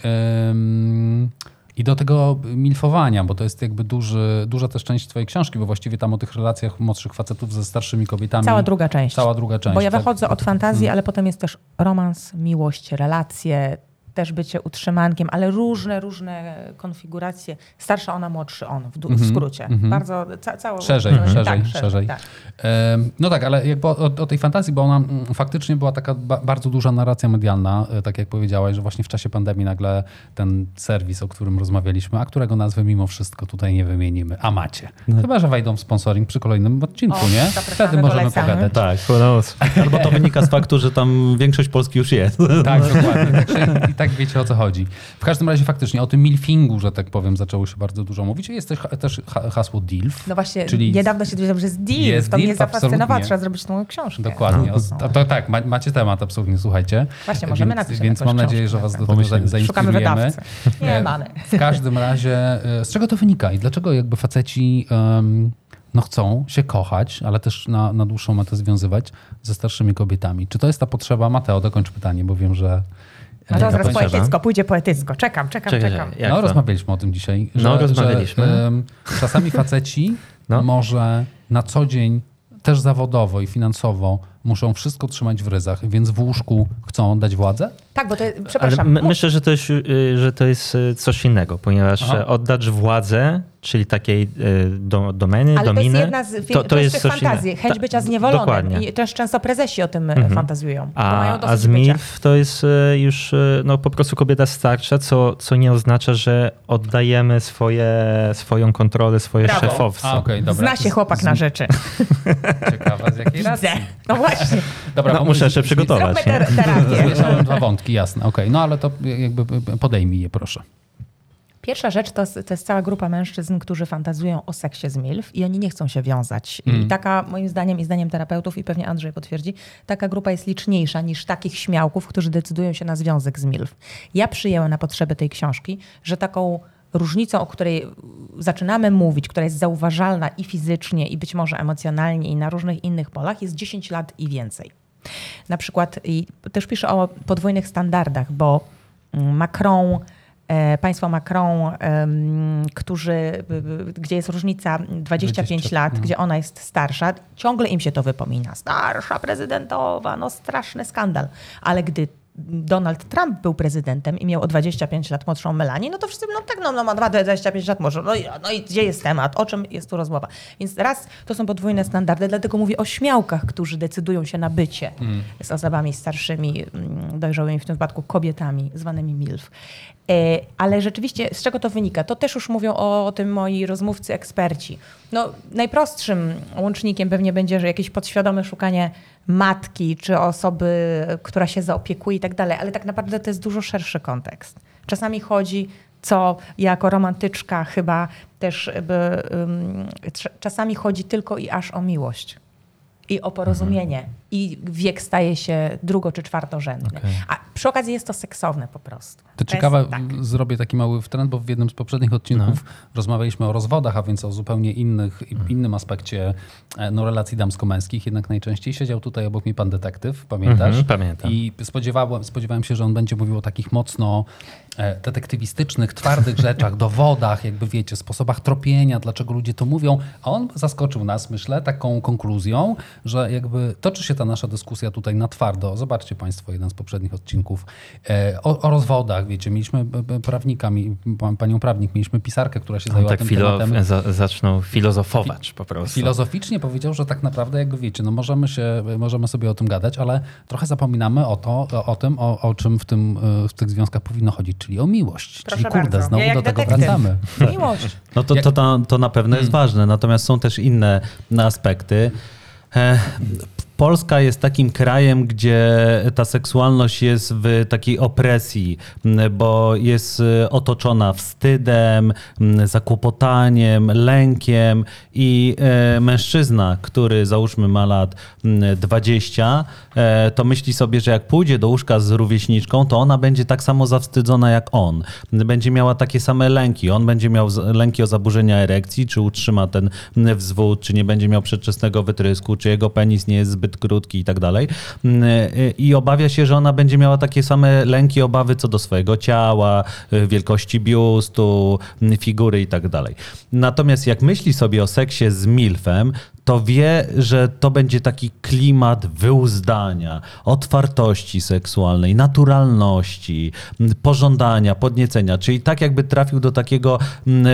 Ym, I do tego milfowania, bo to jest jakby duży, duża też część twojej książki, bo właściwie tam o tych relacjach młodszych facetów ze starszymi kobietami. Cała druga część. Cała druga część. Bo ja tak? wychodzę od fantazji, ale potem jest też romans, miłość, relacje, też bycie utrzymankiem, ale różne, różne konfiguracje. Starsza ona, młodszy on, w, du- w skrócie. Bardzo ca- całą... Mhm, Szerzej, tak, szerzej, tak, szerzej. Tak. Em, No tak, ale jakby o, o tej fantazji, bo ona mm, faktycznie była taka ba bardzo duża narracja medialna, e, tak jak powiedziałaś, że właśnie w czasie pandemii nagle ten serwis, o którym rozmawialiśmy, a którego nazwy mimo wszystko tutaj nie wymienimy, a macie. Chyba, że wejdą w sponsoring przy kolejnym odcinku, O, nie? zapraszamy, Wtedy możemy polecamy. pogadać. Tak, Who knows? albo to wynika z faktu, że tam większość Polski już jest. Tak, dokładnie. I tak wiecie o co chodzi. W każdym razie faktycznie o tym milfingu, że tak powiem, zaczęło się bardzo dużo mówić. Jest też, też ha- hasło DILF. No właśnie, Czyli- niedawno się dowiedziałam, że jest deal. Jest to mnie deal, zafascynowało. Trzeba zrobić tą książkę. Dokładnie. No. To, to tak, ma, macie temat, absolutnie, słuchajcie. Właśnie, możemy więc, napisać Więc mam nadzieję, że was do tego za, Pomyślimy. Szukamy zainspirujemy. wydawcy. Nie E, mamy. W każdym razie, e, z czego to wynika i dlaczego jakby faceci em, no chcą się kochać, ale też na, na dłuższą metę związywać ze starszymi kobietami? Czy to jest ta potrzeba? Mateo, dokończ pytanie, bo wiem, że... e, No to zaraz poetycko, pójdzie poetycko. Czekam, czekam, Czekaj, czekam. no, to? rozmawialiśmy o tym dzisiaj. No, rozmawialiśmy. em, czasami faceci No. może na co dzień też zawodowo i finansowo muszą wszystko trzymać w ryzach, więc w łóżku chcą dać władzę? Tak, bo to, Ale przepraszam. my, myślę, że to, jest, y, że to jest y, coś innego, ponieważ Aha. e, oddać władzę, czyli takiej y, do, domeny, Ale to jest dominy, jedna z to, to, jest coś fantazji. innego. Chęć Ta- bycia zniewolonym. Dokładnie. I też często prezesi o tym mhm. mają A, dosyć a z. MILF to jest już no, po prostu kobieta starsza, co, co nie oznacza, że oddajemy swoje, swoją kontrolę, swoje Brawo. szefowstwo. A, dobra. Zna się chłopak na rzeczy. Ciekawa z jakiej racji. No właśnie. Dobra, No, muszę się przygotować. Terapię. Zmieszałem dwa wątki, jasne. Okej, no ale to jakby podejmij je, proszę. Pierwsza rzecz to, jest- to jest cała grupa mężczyzn, którzy fantazują o seksie z MILF i oni nie chcą się wiązać. Mm. I taka, moim zdaniem i zdaniem terapeutów, i pewnie Andrzej potwierdzi, taka grupa jest liczniejsza niż takich śmiałków, którzy decydują się na związek z MILF. Ja przyjęłam na potrzeby tej książki, że taką różnicą, o której zaczynamy mówić, która jest zauważalna i fizycznie, i być może emocjonalnie, i na różnych innych polach, jest 10 lat i więcej. Na przykład, i też piszę o podwójnych standardach, bo mm, Macron, e, państwo Macron, którzy, gdzie jest różnica 25 20, lat, gdzie ona jest starsza, ciągle im się to wypomina. Starsza prezydentowa, no straszny skandal. Ale gdy Donald Trump był prezydentem i miał o 25 lat młodszą Melanię, no to wszyscy, no tak, no, no ma 25 lat może, no, i- no i gdzie jest temat, o czym jest tu rozmowa. Więc raz, to są podwójne standardy, dlatego mówię o śmiałkach, którzy decydują się na bycie z osobami starszymi, mm, dojrzałymi, w tym wypadku kobietami, zwanymi MILF. E, Ale rzeczywiście, z czego to wynika? To też już mówią o, o tym moi rozmówcy, eksperci. No, najprostszym łącznikiem pewnie będzie, że jakieś podświadome szukanie matki, czy osoby, która się zaopiekuje i tak dalej, ale tak naprawdę to jest dużo szerszy kontekst. Czasami chodzi, co ja jako romantyczka chyba też by, um, czasami chodzi tylko i aż o miłość i o porozumienie. I wiek staje się drugo- czy czwartorzędny. Okej. A przy okazji jest to seksowne po prostu. To jest ciekawe, tak. zrobię taki mały wtręt, bo w jednym z poprzednich odcinków rozmawialiśmy o rozwodach, a więc o zupełnie innych, innym aspekcie e, no, relacji damsko-męskich. Jednak najczęściej siedział tutaj obok mnie pan detektyw, pamiętasz? Mhm, pamiętam. I spodziewałem, spodziewałem się, że on będzie mówił o takich mocno detektywistycznych, twardych rzeczach, dowodach, jakby wiecie, sposobach tropienia, dlaczego ludzie to mówią. A on zaskoczył nas, myślę, taką konkluzją, że jakby toczy się ta nasza dyskusja tutaj na twardo. Zobaczcie Państwo jeden z poprzednich odcinków e, o, o rozwodach, wiecie, mieliśmy b- prawnika, mi- panią prawnik, mieliśmy pisarkę, która się zajęła tak tym filo, tematem. za, zaczną filozofować po prostu. Filozoficznie powiedział, że tak naprawdę, jakby wiecie, no możemy, się, możemy sobie o tym gadać, ale trochę zapominamy o, to, o, o tym, o, o czym w, tym, w tych związkach powinno chodzić. Czyli o miłość. Proszę czyli kurde, bardzo. znowu Ja do tego detektyw. wracamy. Miłość. No to, to, to, to na pewno jest ważne, natomiast są też inne aspekty. Polska jest takim krajem, gdzie ta seksualność jest w takiej opresji, bo jest e, otoczona wstydem, m, zakłopotaniem, lękiem i e, mężczyzna, który załóżmy ma lat m, 20, e, to myśli sobie, że jak pójdzie do łóżka z rówieśniczką, to ona będzie tak samo zawstydzona jak on. Będzie miała takie same lęki. On będzie miał lęki o zaburzenia erekcji, czy utrzyma ten m, wzwód, czy nie będzie miał przedwczesnego wytrysku, czy jego penis nie jest zbyt krótki i tak dalej. M, y, I obawia się, że ona będzie miała takie same lęki, obawy co do swojego ciała, y, wielkości biustu, m, figury i tak dalej. Natomiast jak myśli sobie o seksie z milfem, to wie, że to będzie taki klimat wyuzdania, otwartości seksualnej, naturalności, m, pożądania, podniecenia, czyli tak jakby trafił do takiego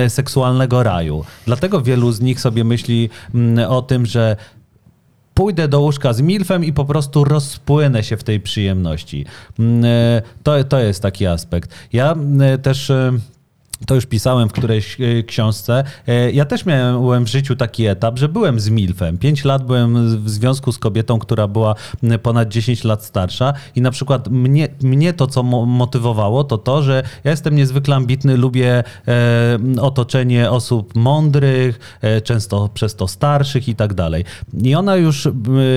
seksualnego raju. Dlatego wielu z nich sobie myśli o tym, że pójdę do łóżka z milfem i po prostu rozpłynę się w tej przyjemności. Mm, e, To, to jest taki aspekt. Ja mm, też. To już pisałem w którejś e, książce. E, Ja też miałem w życiu taki etap, że byłem z Milfem. Pięć lat byłem w związku z kobietą, która była ponad 10 lat starsza i na przykład mnie, mnie to, co mo- motywowało, to to, że ja jestem niezwykle ambitny, lubię e, otoczenie osób mądrych, często przez to starszych i tak dalej. I ona już,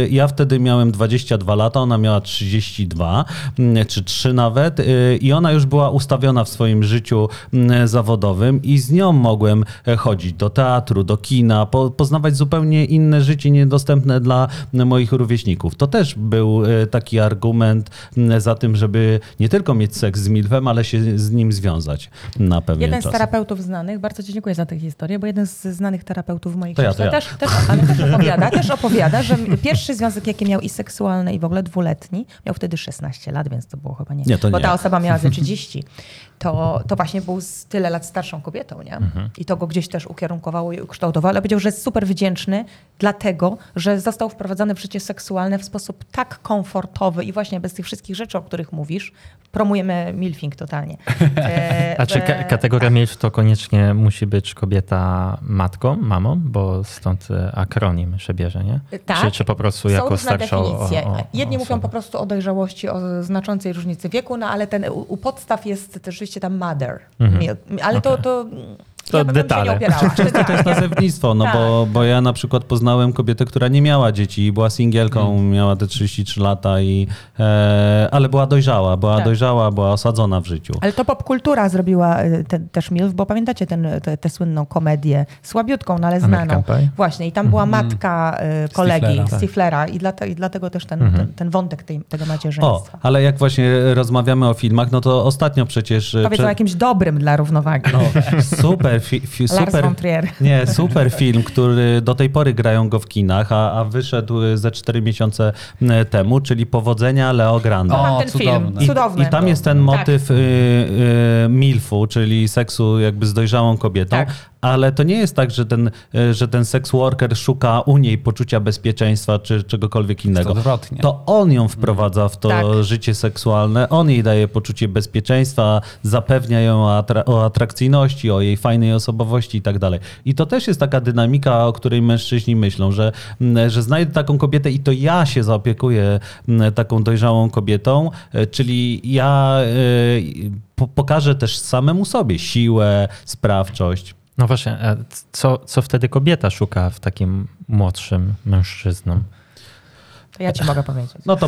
ja wtedy miałem 22 lata, ona miała 32 mm, czy 3 nawet i ona już była ustawiona w swoim życiu zawodowym i z nią mogłem e, chodzić do teatru, do kina, po, poznawać zupełnie inne życie niedostępne dla moich rówieśników. To też był e, taki argument za tym, żeby nie tylko mieć seks z Milfem, ale się z nim związać na pewien Jeden czas. z terapeutów znanych, bardzo Ci dziękuję za tę historię, bo jeden z znanych terapeutów w mojej To ja, to ja. Też, też, ale też opowiada, też opowiada, że pierwszy związek, jaki miał i seksualny, i w ogóle dwuletni, miał wtedy 16 lat, więc to było chyba nie. Nie, to bo nie. ta osoba miała ze 30. To, to właśnie był z tyle lat starszą kobietą, nie? Mhm. I to go gdzieś też ukierunkowało i ukształtowało, ale powiedział, że jest super wdzięczny, dlatego, że został wprowadzony w życie seksualne w sposób tak komfortowy i właśnie bez tych wszystkich rzeczy, o których mówisz, promujemy milfing totalnie. E, A czy ka- e, kategoria milf to koniecznie musi być kobieta matką, mamą? Bo stąd e, akronim się bierze, nie? Tak. Czy, czy po prostu jako starsza o- o- o- Jedni mówią po prostu o dojrzałości, o znaczącej różnicy wieku, no ale ten, u, u podstaw jest też rzeczywiście tam mother. Milk. Ale to, to, Mhm. To ja detale. Często to jest nazewnictwo, no Tak. bo, bo ja na przykład poznałem kobietę, która nie miała dzieci i była singielką, Mm. miała te 33 lata, i, e, ale była dojrzała, była Tak. dojrzała, była osadzona w życiu. Ale to popkultura zrobiła y, te, też MILF, bo pamiętacie ten, te, tę słynną komedię, słabiutką, no ale znaną. Właśnie, i tam była matka y, kolegi Stiflera. Stiflera, i, dlate, i dlatego też ten, ten, ten wątek tej, tego O, macierzyństwa. ale jak właśnie rozmawiamy o filmach, no to ostatnio przecież... e, Powiedz prze- o jakimś dobrym dla równowagi. no, super, fi, fi, super, nie, super film, który do tej pory grają go w kinach, a, a wyszedł ze 4 miesiące temu, czyli Powodzenia Leo Grande. O, ten cudowne. film, I, cudowny. I tam jest ten Tak. motyw y, y, milfu, czyli seksu jakby z dojrzałą kobietą, Tak. ale to nie jest tak, że ten, y, że ten sex worker szuka u niej poczucia bezpieczeństwa czy czegokolwiek innego. odwrotnie. To on ją wprowadza w to Tak. życie seksualne, on jej daje poczucie bezpieczeństwa, zapewnia ją o, atra- o atrakcyjności, o jej fajnej osobowości i tak dalej. I to też jest taka dynamika, o której mężczyźni myślą, że, mm, że znajdę taką kobietę i to ja się zaopiekuję mm, taką dojrzałą kobietą, e, czyli ja e, po- pokażę też samemu sobie siłę, sprawczość. No właśnie, e, co, co wtedy kobieta szuka w takim młodszym mężczyzną? To ja ci mogę powiedzieć. No to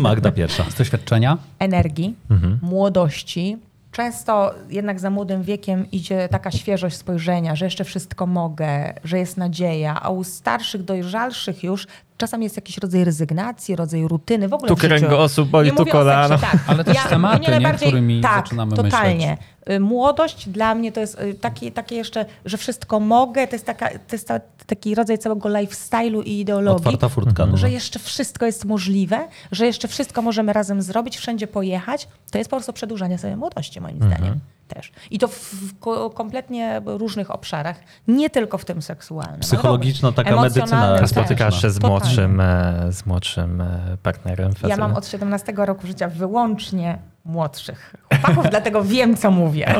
Magda pierwsza. Z doświadczenia? energii, Mhm. młodości. Często jednak za młodym wiekiem idzie taka świeżość spojrzenia, że jeszcze wszystko mogę, że jest nadzieja, a u starszych, dojrzalszych już czasami jest jakiś rodzaj rezygnacji, rodzaj rutyny. W ogóle Tu kręgosłup boli, tu kolano. tak. Ale też tematy, mnie nie? Którymi tak, zaczynamy totalnie. Y, Młodość dla mnie to jest y, takie, takie jeszcze, że wszystko mogę, to jest, taka, to jest ta, taki rodzaj całego lifestyle'u i ideologii Otwarta furtka. No. że jeszcze wszystko jest możliwe, że jeszcze wszystko możemy razem zrobić, wszędzie pojechać, to jest po prostu przedłużanie sobie młodości, moim zdaniem. Też. I to w, w ko- kompletnie różnych obszarach, nie tylko w tym seksualnym. Psychologiczna również taka medycyna też. spotykasz się z Totalnie. młodszym, e, z młodszym e, partnerem? Ja facetem? mam od 17 roku życia wyłącznie młodszych chłopaków, dlatego wiem, co mówię.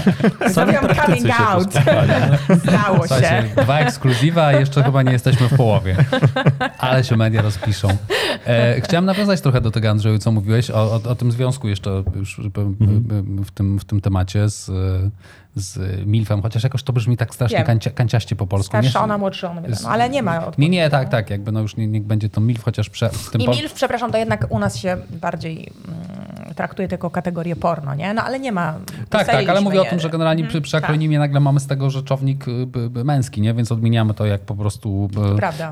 Zrobiłam coming out. Stało się. Dwa ekskluzywa, a jeszcze chyba nie jesteśmy w połowie. Ale się media rozpiszą. E, chciałem nawiązać trochę do tego, Andrzeju, co mówiłeś o, o, o tym związku jeszcze już żeby, Mhm. w, tym, w tym temacie z, z Milfem, chociaż jakoś to brzmi tak strasznie kancia, kanciaście po polsku. nie? Starsza ona, młodsza ona, wiadomo, ale nie ma Nie, nie, tak, tak, jakby no już nie, niech będzie to Milf, chociaż prze, w tym I MILF, przepraszam, to jednak u nas się bardziej mm, traktuje tylko kategorię porno, nie? No ale nie ma. Tak, tak, ale mówię o je. tym, że generalnie przy, przy akronimie nagle mamy z tego rzeczownik y, męski, nie? więc odmieniamy to jak po prostu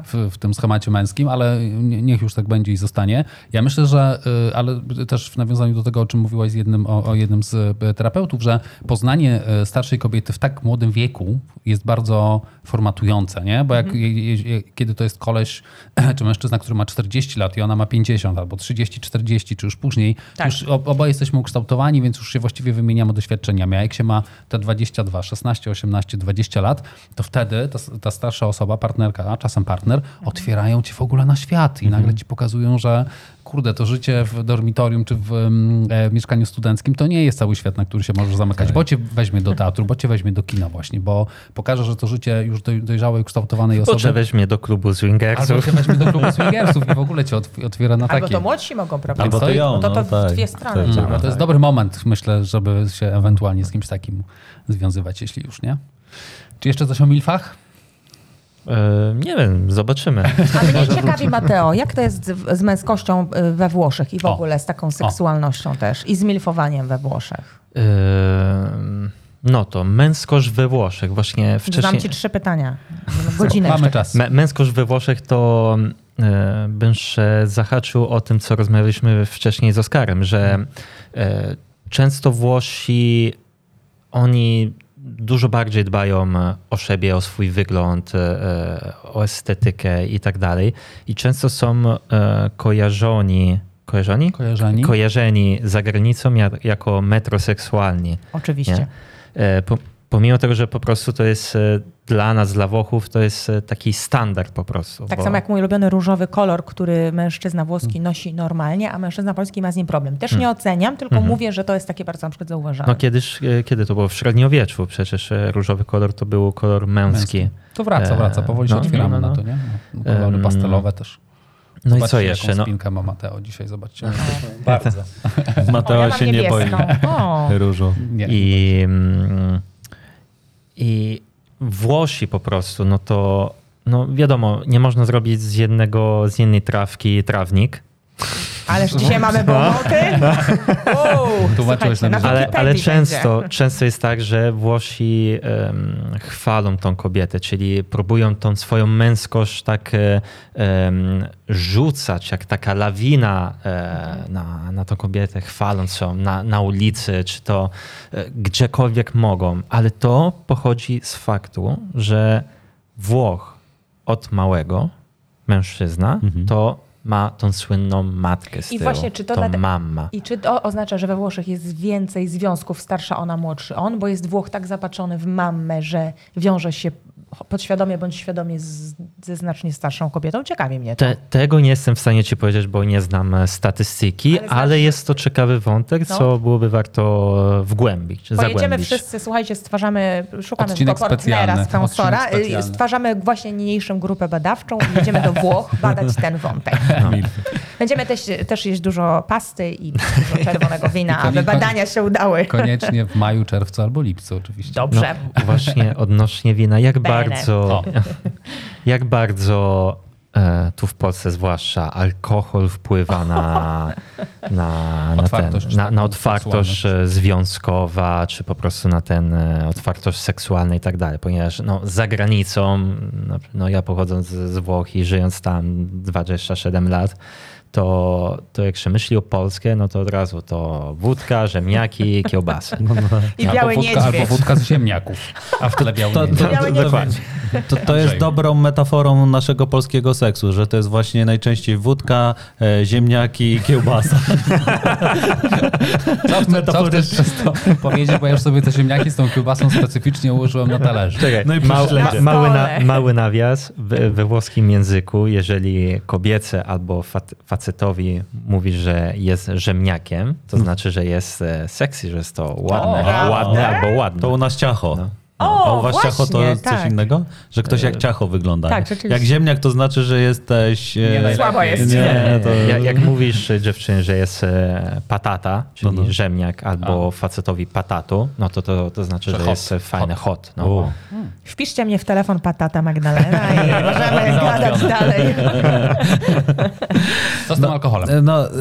w, w tym schemacie męskim, ale nie- niech już tak będzie i zostanie. Ja myślę, że, y, ale też w nawiązaniu do tego, o czym mówiłaś z jednym, o, o jednym z y, terapeutów, że poznanie starszej kobiety w tak młodym wieku jest bardzo formatujące, nie? Bo jak, je, kiedy to jest koleś czy mężczyzna, który ma 40 lat i ona ma 50 albo 30-40, czy już później, Tak. już ob- oboje jesteśmy ukształtowani, więc już się właściwie wymieniamy doświadczeniami. A jak się ma te 22, 16, 18, 20 lat, to wtedy ta, ta starsza osoba, partnerka, czasem partner, otwierają ci w ogóle na świat i nagle ci pokazują, że kurde, to życie w dormitorium czy w e, mieszkaniu studenckim to nie jest cały świat, na który się możesz zamykać, bo cię weźmie do teatru, bo cię weźmie do kina właśnie, bo pokaże, że to życie już doj- dojrzałej, ukształtowanej Bo cię osoby... weźmie do klubu Albo swingersów. cię weźmie do klubu swingersów i w ogóle cię otw- otwiera na Albo takie... to młodsi mogą prowadzić. Albo to ją, No to, to no, tak. w dwie strony Tak. No, to jest dobry moment, myślę, żeby się ewentualnie z kimś takim związywać, jeśli już, nie? Czy jeszcze coś o milfach? E, nie wiem, zobaczymy. A mnie ciekawi, Mateo, jak to jest z, z męskością y, we Włoszech i w O. ogóle z taką seksualnością też i z milfowaniem we Włoszech? E, no to męskość we Włoszech. Właśnie Zadam wcześniej... ci trzy pytania. Godzinę Mamy czas. Mę- Męskość we Włoszech to e, bym jeszcze zahaczył o tym, co rozmawialiśmy wcześniej z Oskarem, że e, często Włosi, oni dużo bardziej dbają o siebie, o swój wygląd, e, o estetykę i tak dalej. I często są e, kojarzeni, kojarzeni? Kojarzeni? Kojarzeni za granicą jak, jako metroseksualni. Oczywiście. Nie? Po, pomimo tego, że po prostu to jest e, dla nas, dla Włochów, to jest e, taki standard po prostu. Tak bo- samo jak mój ulubiony różowy kolor, który mężczyzna włoski nosi normalnie, a mężczyzna polski ma z nim problem. Też nie oceniam, tylko mówię, że to jest takie bardzo na przykład zauważalne. No kiedyś, e, kiedy to było? W średniowieczu przecież różowy kolor to był kolor męski. To wraca, wraca. Powoli się no, otwieramy no, no. na to, nie? No, kolory pastelowe też. No i Zobaczcie, co jeszcze? Jaką No, spinkę ma Mateo dzisiaj, zobaczcie. Bardzo. Mateo O, ja się nie boi różu. Nie. I, mm, I Włosi po prostu, no to no wiadomo, nie można zrobić z jednego, z jednej trawki trawnik, Ależ dzisiaj mamy bomoty. Wow, Tłumaczyłeś słuchajcie, nam, na że- Ale, ale będzie. często, często jest tak, że Włosi em, chwalą tą kobietę, czyli próbują tą swoją męskość tak em, rzucać, jak taka lawina e, na, na tą kobietę, chwaląc ją na, na ulicy, czy to e, gdziekolwiek mogą. Ale to pochodzi z faktu, że Włoch od małego, mężczyzna, to ma tą słynną matkę z I tyłu, właśnie, czy to tą mamma. I czy to oznacza, że we Włoszech jest więcej związków starsza ona, młodszy on, bo jest Włoch tak zapatrzony w mamę, że wiąże się podświadomie bądź świadomie z, ze znacznie starszą kobietą? Ciekawi mnie to. Te, tego nie jestem w stanie ci powiedzieć, bo nie znam e, statystyki, Ale ale, znasz- jest to ciekawy wątek, No. co byłoby warto wgłębić, Pojedziemy zagłębić. wszyscy, słuchajcie, stwarzamy, szukamy Odcinek partnera odcinek y, specjalny. stwarzamy właśnie niniejszą grupę badawczą i jedziemy do Włoch badać ten wątek. Będziemy też, też jeść dużo pasty i dużo czerwonego wina, aby badania się udały. Koniecznie w maju, czerwcu albo lipcu oczywiście. Dobrze. No, właśnie odnośnie wina, jak Bene. bardzo, jak bardzo e, tu w Polsce zwłaszcza alkohol wpływa na, na, na, Otwartość, ten, na, na otwartość e, związkowa, czy po prostu na ten e, otwartość seksualna i tak dalej, ponieważ no, za granicą, no, no ja pochodząc z, z Włoch i żyjąc tam 27 lat, to, to jak się myśli o Polskę, no to od razu to wódka, rzemniaki, kiełbasy. I biały albo wódka, albo wódka z ziemniaków, a w tle biały To, to, to, to, niedźwiedź. To, to jest dobrą metaforą naszego polskiego seksu, że to jest właśnie najczęściej wódka, e, ziemniaki i kiełbasa. Co, co chcesz przez to powiedzieć, bo ja już sobie te ziemniaki z tą kiełbasą specyficznie ułożyłem na talerzu. Czekaj, No i śledzie. ma, mały, na, mały nawias. We, we włoskim języku, jeżeli kobiece albo fac, facetowi mówi, że jest rzemniakiem, to znaczy, że jest e, sexy, że jest to ładne, O, ładne albo ładne. To u nas ciacho. No. O, A u was ciacho to właśnie, jest coś tak. innego? Że ktoś jak ciacho wygląda. Tak, rzeczywiście. Jak ziemniak to znaczy, że jesteś... e, Nie najlepiej. Słabo jest. Nie, to... Jak, jak mówisz e, dziewczynie, że jest e, patata, czyli No, no. rzemniak, albo facetowi patatu, no to to, to znaczy, Że że, hot. jest e, fajne hot. no. Wpiszcie mnie w telefon Patata Magdalena i możemy gadać dalej. Co z tym alkoholem? E, No, e,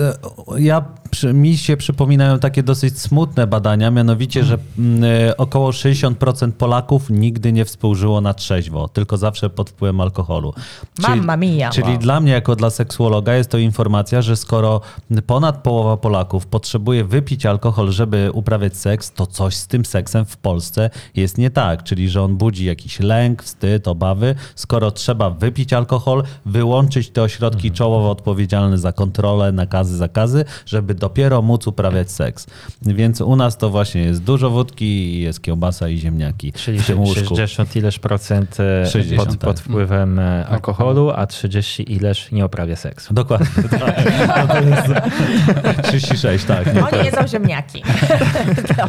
ja, przy, mi się przypominają takie dosyć smutne badania, mianowicie, że mm, e, około 60% Polaków nigdy nie współżyło na trzeźwo, tylko zawsze pod wpływem alkoholu. Mamma mia. Czyli Wow. dla mnie, jako dla seksuologa, jest to informacja, że skoro ponad połowa Polaków potrzebuje wypić alkohol, żeby uprawiać seks, to coś z tym seksem w Polsce jest nie tak. Czyli, że on budzi jakiś lęk, wstyd, obawy. Skoro trzeba wypić alkohol, wyłączyć te ośrodki czołowo odpowiedzialne za kontrolę, nakazy, zakazy, żeby dopiero móc uprawiać seks. Więc u nas to właśnie jest dużo wódki, jest kiełbasa i ziemniaki Czyli w tym łóżku. 60 ileż procent e, 60, pod, tak. pod wpływem e, alkoholu, a 30 ileż nie uprawia seksu. Dokładnie. Tak. No to jest 36, tak. nie, Oni jedzą ziemniaki.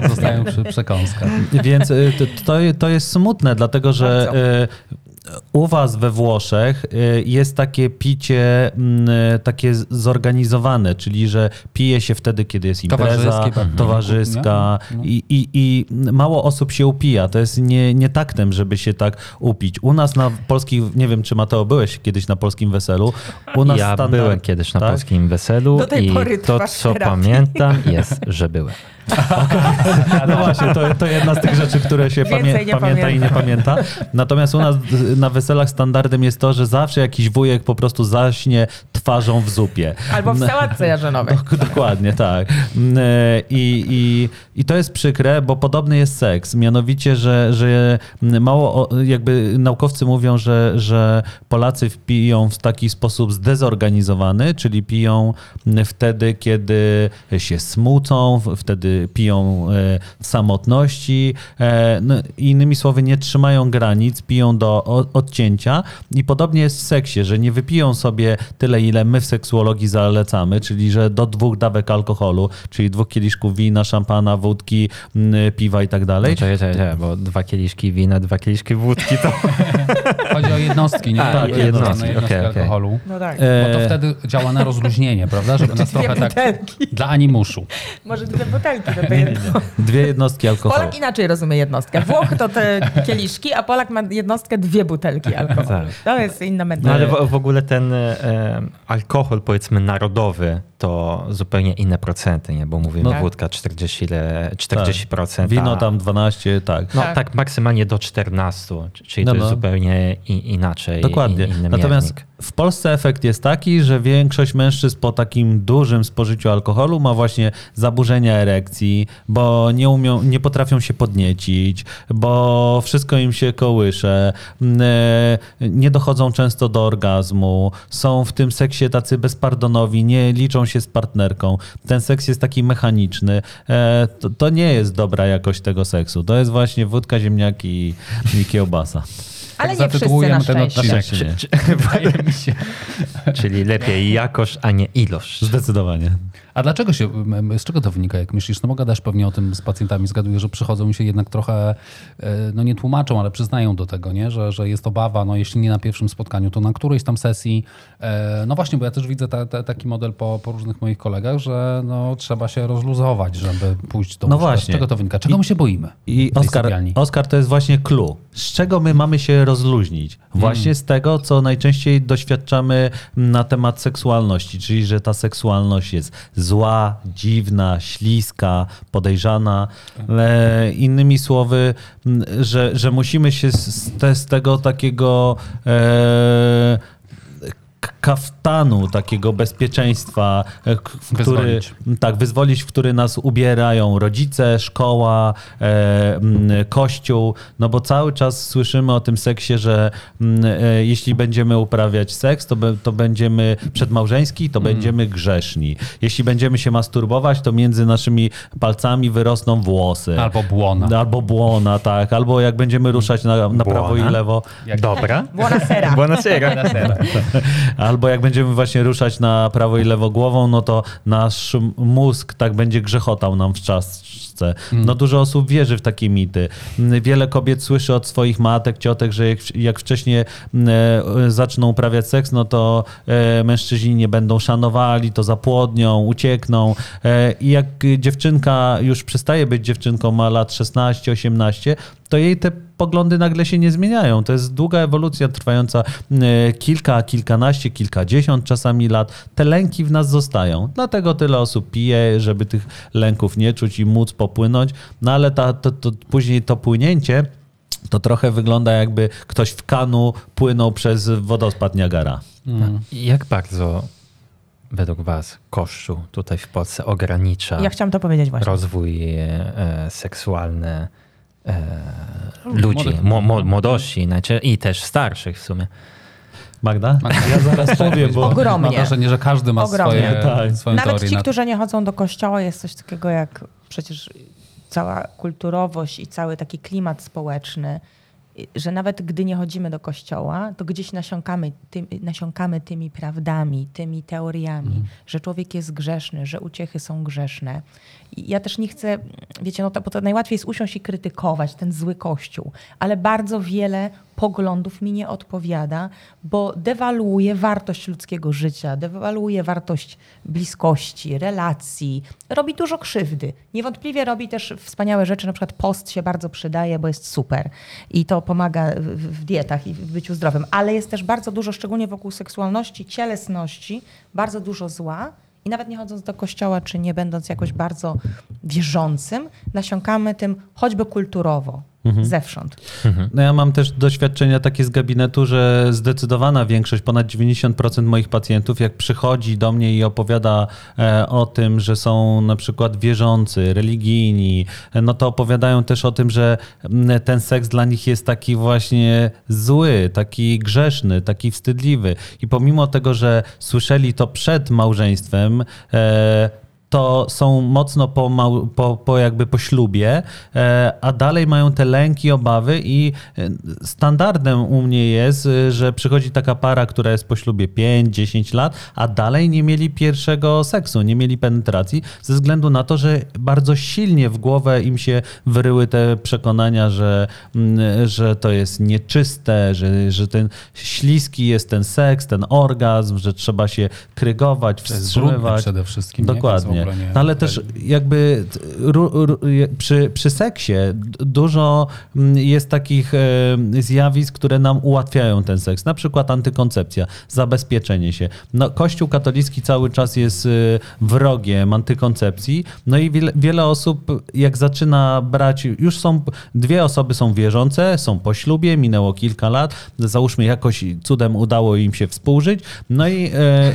Zostają przy przekąskach. Więc to, to, to jest smutne, dlatego że Bardzo. U was we Włoszech y, jest takie picie mm, y, takie zorganizowane, czyli że pije się wtedy, kiedy jest impreza tak. towarzyska No. i, i, i mało osób się upija. To jest nie, nie taktem, żeby się tak upić. U nas na polskich, nie wiem czy Mateo byłeś kiedyś na polskim weselu, u nas Ja standard- byłem kiedyś na tak? polskim weselu Do tej i pory to, co terapii. pamiętam, jest, że byłem. No właśnie, to, to jedna z tych rzeczy, które się pamię- pamięta i nie pamięta. Natomiast u nas na weselach standardem jest to, że zawsze jakiś wujek po prostu zaśnie twarzą w zupie. Albo w sałatce jarzynowej. Dok- Dokładnie, tak. Mm, e, I, i, I to jest przykre, bo podobny jest seks. Mianowicie, że, że mało, jakby naukowcy mówią, że, że Polacy piją w taki sposób zdezorganizowany, czyli piją wtedy, kiedy się smucą, wtedy piją e, w samotności. e, No, innymi słowy, nie trzymają granic, piją do odcięcia. I podobnie jest w seksie, że nie wypiją sobie tyle, ile my w seksuologii zalecamy, czyli że do dwóch dawek alkoholu, czyli dwóch kieliszków wina, szampana, wódki, m, piwa i tak dalej. Czekaj, czekaj, czekaj, bo dwa kieliszki wina, dwa kieliszki wódki to... Chodzi o jednostki, nie? A, Tak, jednostki, jednostki, okej. alkoholu. No tak. Bo to E, wtedy działa na rozluźnienie, prawda? Żeby nas trochę tak dla animuszu. Może dwie butelki do tej jedno. Dwie jednostki alkoholu. Polak inaczej rozumie jednostkę. Włoch to te kieliszki, a Polak ma jednostkę dwie butelki alkoholu. Tak. To jest inna No metoda. ale w, w ogóle ten e, alkohol, powiedzmy, narodowy, to zupełnie inne procenty, nie? Bo mówimy No. wódka 40, ile, 40%. Wino a- tam 12, tak. No Tak. tak. maksymalnie do 14, czyli No, to jest no. zupełnie i, inaczej. Dokładnie. In, inny Natomiast miernik. W Polsce efekt jest taki, że większość mężczyzn po takim dużym spożyciu alkoholu ma właśnie zaburzenia erekcji, bo nie, umią, nie potrafią się podniecić, bo wszystko im się kołysze, e, nie dochodzą często do orgazmu, są w tym seksie tacy bezpardonowi, nie liczą się z partnerką. Ten seks jest taki mechaniczny. E, To, to nie jest dobra jakość tego seksu. To jest właśnie wódka, ziemniaki i kiełbasa. Ale Tak nie wszyscy ten odcinek. Wydaje mi się. Czyli lepiej jakość, a nie ilość. Zdecydowanie. A dlaczego się, z czego to wynika, jak myślisz? No gadasz pewnie o tym z pacjentami, zgaduję, że przychodzą i się jednak trochę, e, no nie tłumaczą, ale przyznają do tego, nie? Że, że jest obawa, no jeśli nie na pierwszym spotkaniu, to na którejś tam sesji. E, No właśnie, bo ja też widzę ta, ta, taki model po, po różnych moich kolegach, że no trzeba się rozluzować, żeby pójść do No łóżka. właśnie. Z czego to wynika? Czego my się boimy? I Oskar? Oskar to jest właśnie clue. Z czego my mamy się rozluźnić? Właśnie z tego, co najczęściej doświadczamy na temat seksualności, czyli że ta seksualność jest zła, dziwna, śliska, podejrzana. E, innymi słowy, że, że musimy się z, te, z tego takiego e, kaftanu takiego bezpieczeństwa, e, który, Wyzwolić. tak, wyzwolić, w który nas ubierają rodzice, szkoła, e, m, kościół, no bo cały czas słyszymy o tym seksie, że m, e, jeśli będziemy uprawiać seks, to, be, to będziemy przedmałżeński, to będziemy grzeszni. Jeśli będziemy się masturbować, to między naszymi palcami wyrosną włosy. Albo błona. Albo błona, tak. Albo jak będziemy ruszać na, na prawo i Błona? lewo, Jak- Dobra. Buonasera. Buonasera. Albo jak będziemy właśnie ruszać na prawo i lewo głową, no to nasz mózg tak będzie grzechotał nam w czaszce. No dużo osób wierzy w takie mity. Mm, Wiele kobiet słyszy od swoich matek, ciotek, że jak, jak wcześniej mm, e, zaczną uprawiać seks, no to e, mężczyźni nie będą szanowali, to zapłodnią, uciekną. E, I jak dziewczynka już przestaje być dziewczynką, ma lat 16-18, to jej te poglądy nagle się nie zmieniają. To jest długa ewolucja trwająca e, kilka, kilkanaście, kilkadziesiąt czasami lat. Te lęki w nas zostają. Dlatego tyle osób pije, żeby tych lęków nie czuć i móc popłynąć. No ale ta, to, to, później to płynięcie to trochę wygląda jakby ktoś w kanu płynął przez wodospad Niagara. Jak bardzo według was Kościół tutaj w Polsce ogranicza Ja chciałam to powiedzieć właśnie. rozwój e, seksualny e, ludzi, Młodych. mo, mo, młodości najczę- i też starszych w sumie? Magda? Ja zaraz powiem, bo... Ogromnie. Mam wrażenie, że każdy ma Ogromnie. swoje, Tak. swoją Nawet teorię. ci, na- którzy nie chodzą do kościoła, jest coś takiego jak przecież cała kulturowość i cały taki klimat społeczny, że nawet gdy nie chodzimy do kościoła, to gdzieś nasiąkamy, tym, nasiąkamy tymi prawdami, tymi teoriami, że człowiek jest grzeszny, że uciechy są grzeszne. Ja też nie chcę, wiecie, no to, bo to najłatwiej jest usiąść i krytykować ten zły kościół, ale bardzo wiele poglądów mi nie odpowiada, bo dewaluuje wartość ludzkiego życia, dewaluuje wartość bliskości, relacji, robi dużo krzywdy. Niewątpliwie robi też wspaniałe rzeczy, na przykład post się bardzo przydaje, bo jest super i to pomaga w dietach i w byciu zdrowym, ale jest też bardzo dużo, szczególnie wokół seksualności, cielesności, bardzo dużo zła. I nawet nie chodząc do kościoła, czy nie będąc jakoś bardzo wierzącym, nasiąkamy tym choćby kulturowo, zewsząd. No ja mam też doświadczenia takie z gabinetu, że zdecydowana większość, ponad 90% moich pacjentów, jak przychodzi do mnie i opowiada e, o tym, że są na przykład wierzący, religijni, e, no to opowiadają też o tym, że mm, ten seks dla nich jest taki właśnie zły, taki grzeszny, taki wstydliwy. I pomimo tego, że słyszeli to przed małżeństwem, e, to są mocno po, po, po jakby po ślubie, e, a dalej mają te lęki, obawy i e, standardem u mnie jest, e, że przychodzi taka para, która jest po ślubie 5-10 lat, a dalej nie mieli pierwszego seksu, nie mieli penetracji, ze względu na to, że bardzo silnie w głowę im się wyryły te przekonania, że, mm, że to jest nieczyste, że, że ten śliski jest ten seks, ten orgazm, że trzeba się krygować, wstrzymywać. przede wszystkim. Dokładnie. Nie- No ale też jakby ru, ru, przy, przy seksie dużo mm, jest takich e, zjawisk, które nam ułatwiają ten seks. Na przykład antykoncepcja, zabezpieczenie się. No, Kościół katolicki cały czas jest e, wrogiem antykoncepcji. No i wiele, wiele osób jak zaczyna brać, już są, dwie osoby są wierzące, są po ślubie, minęło kilka lat, załóżmy jakoś cudem udało im się współżyć, no i e,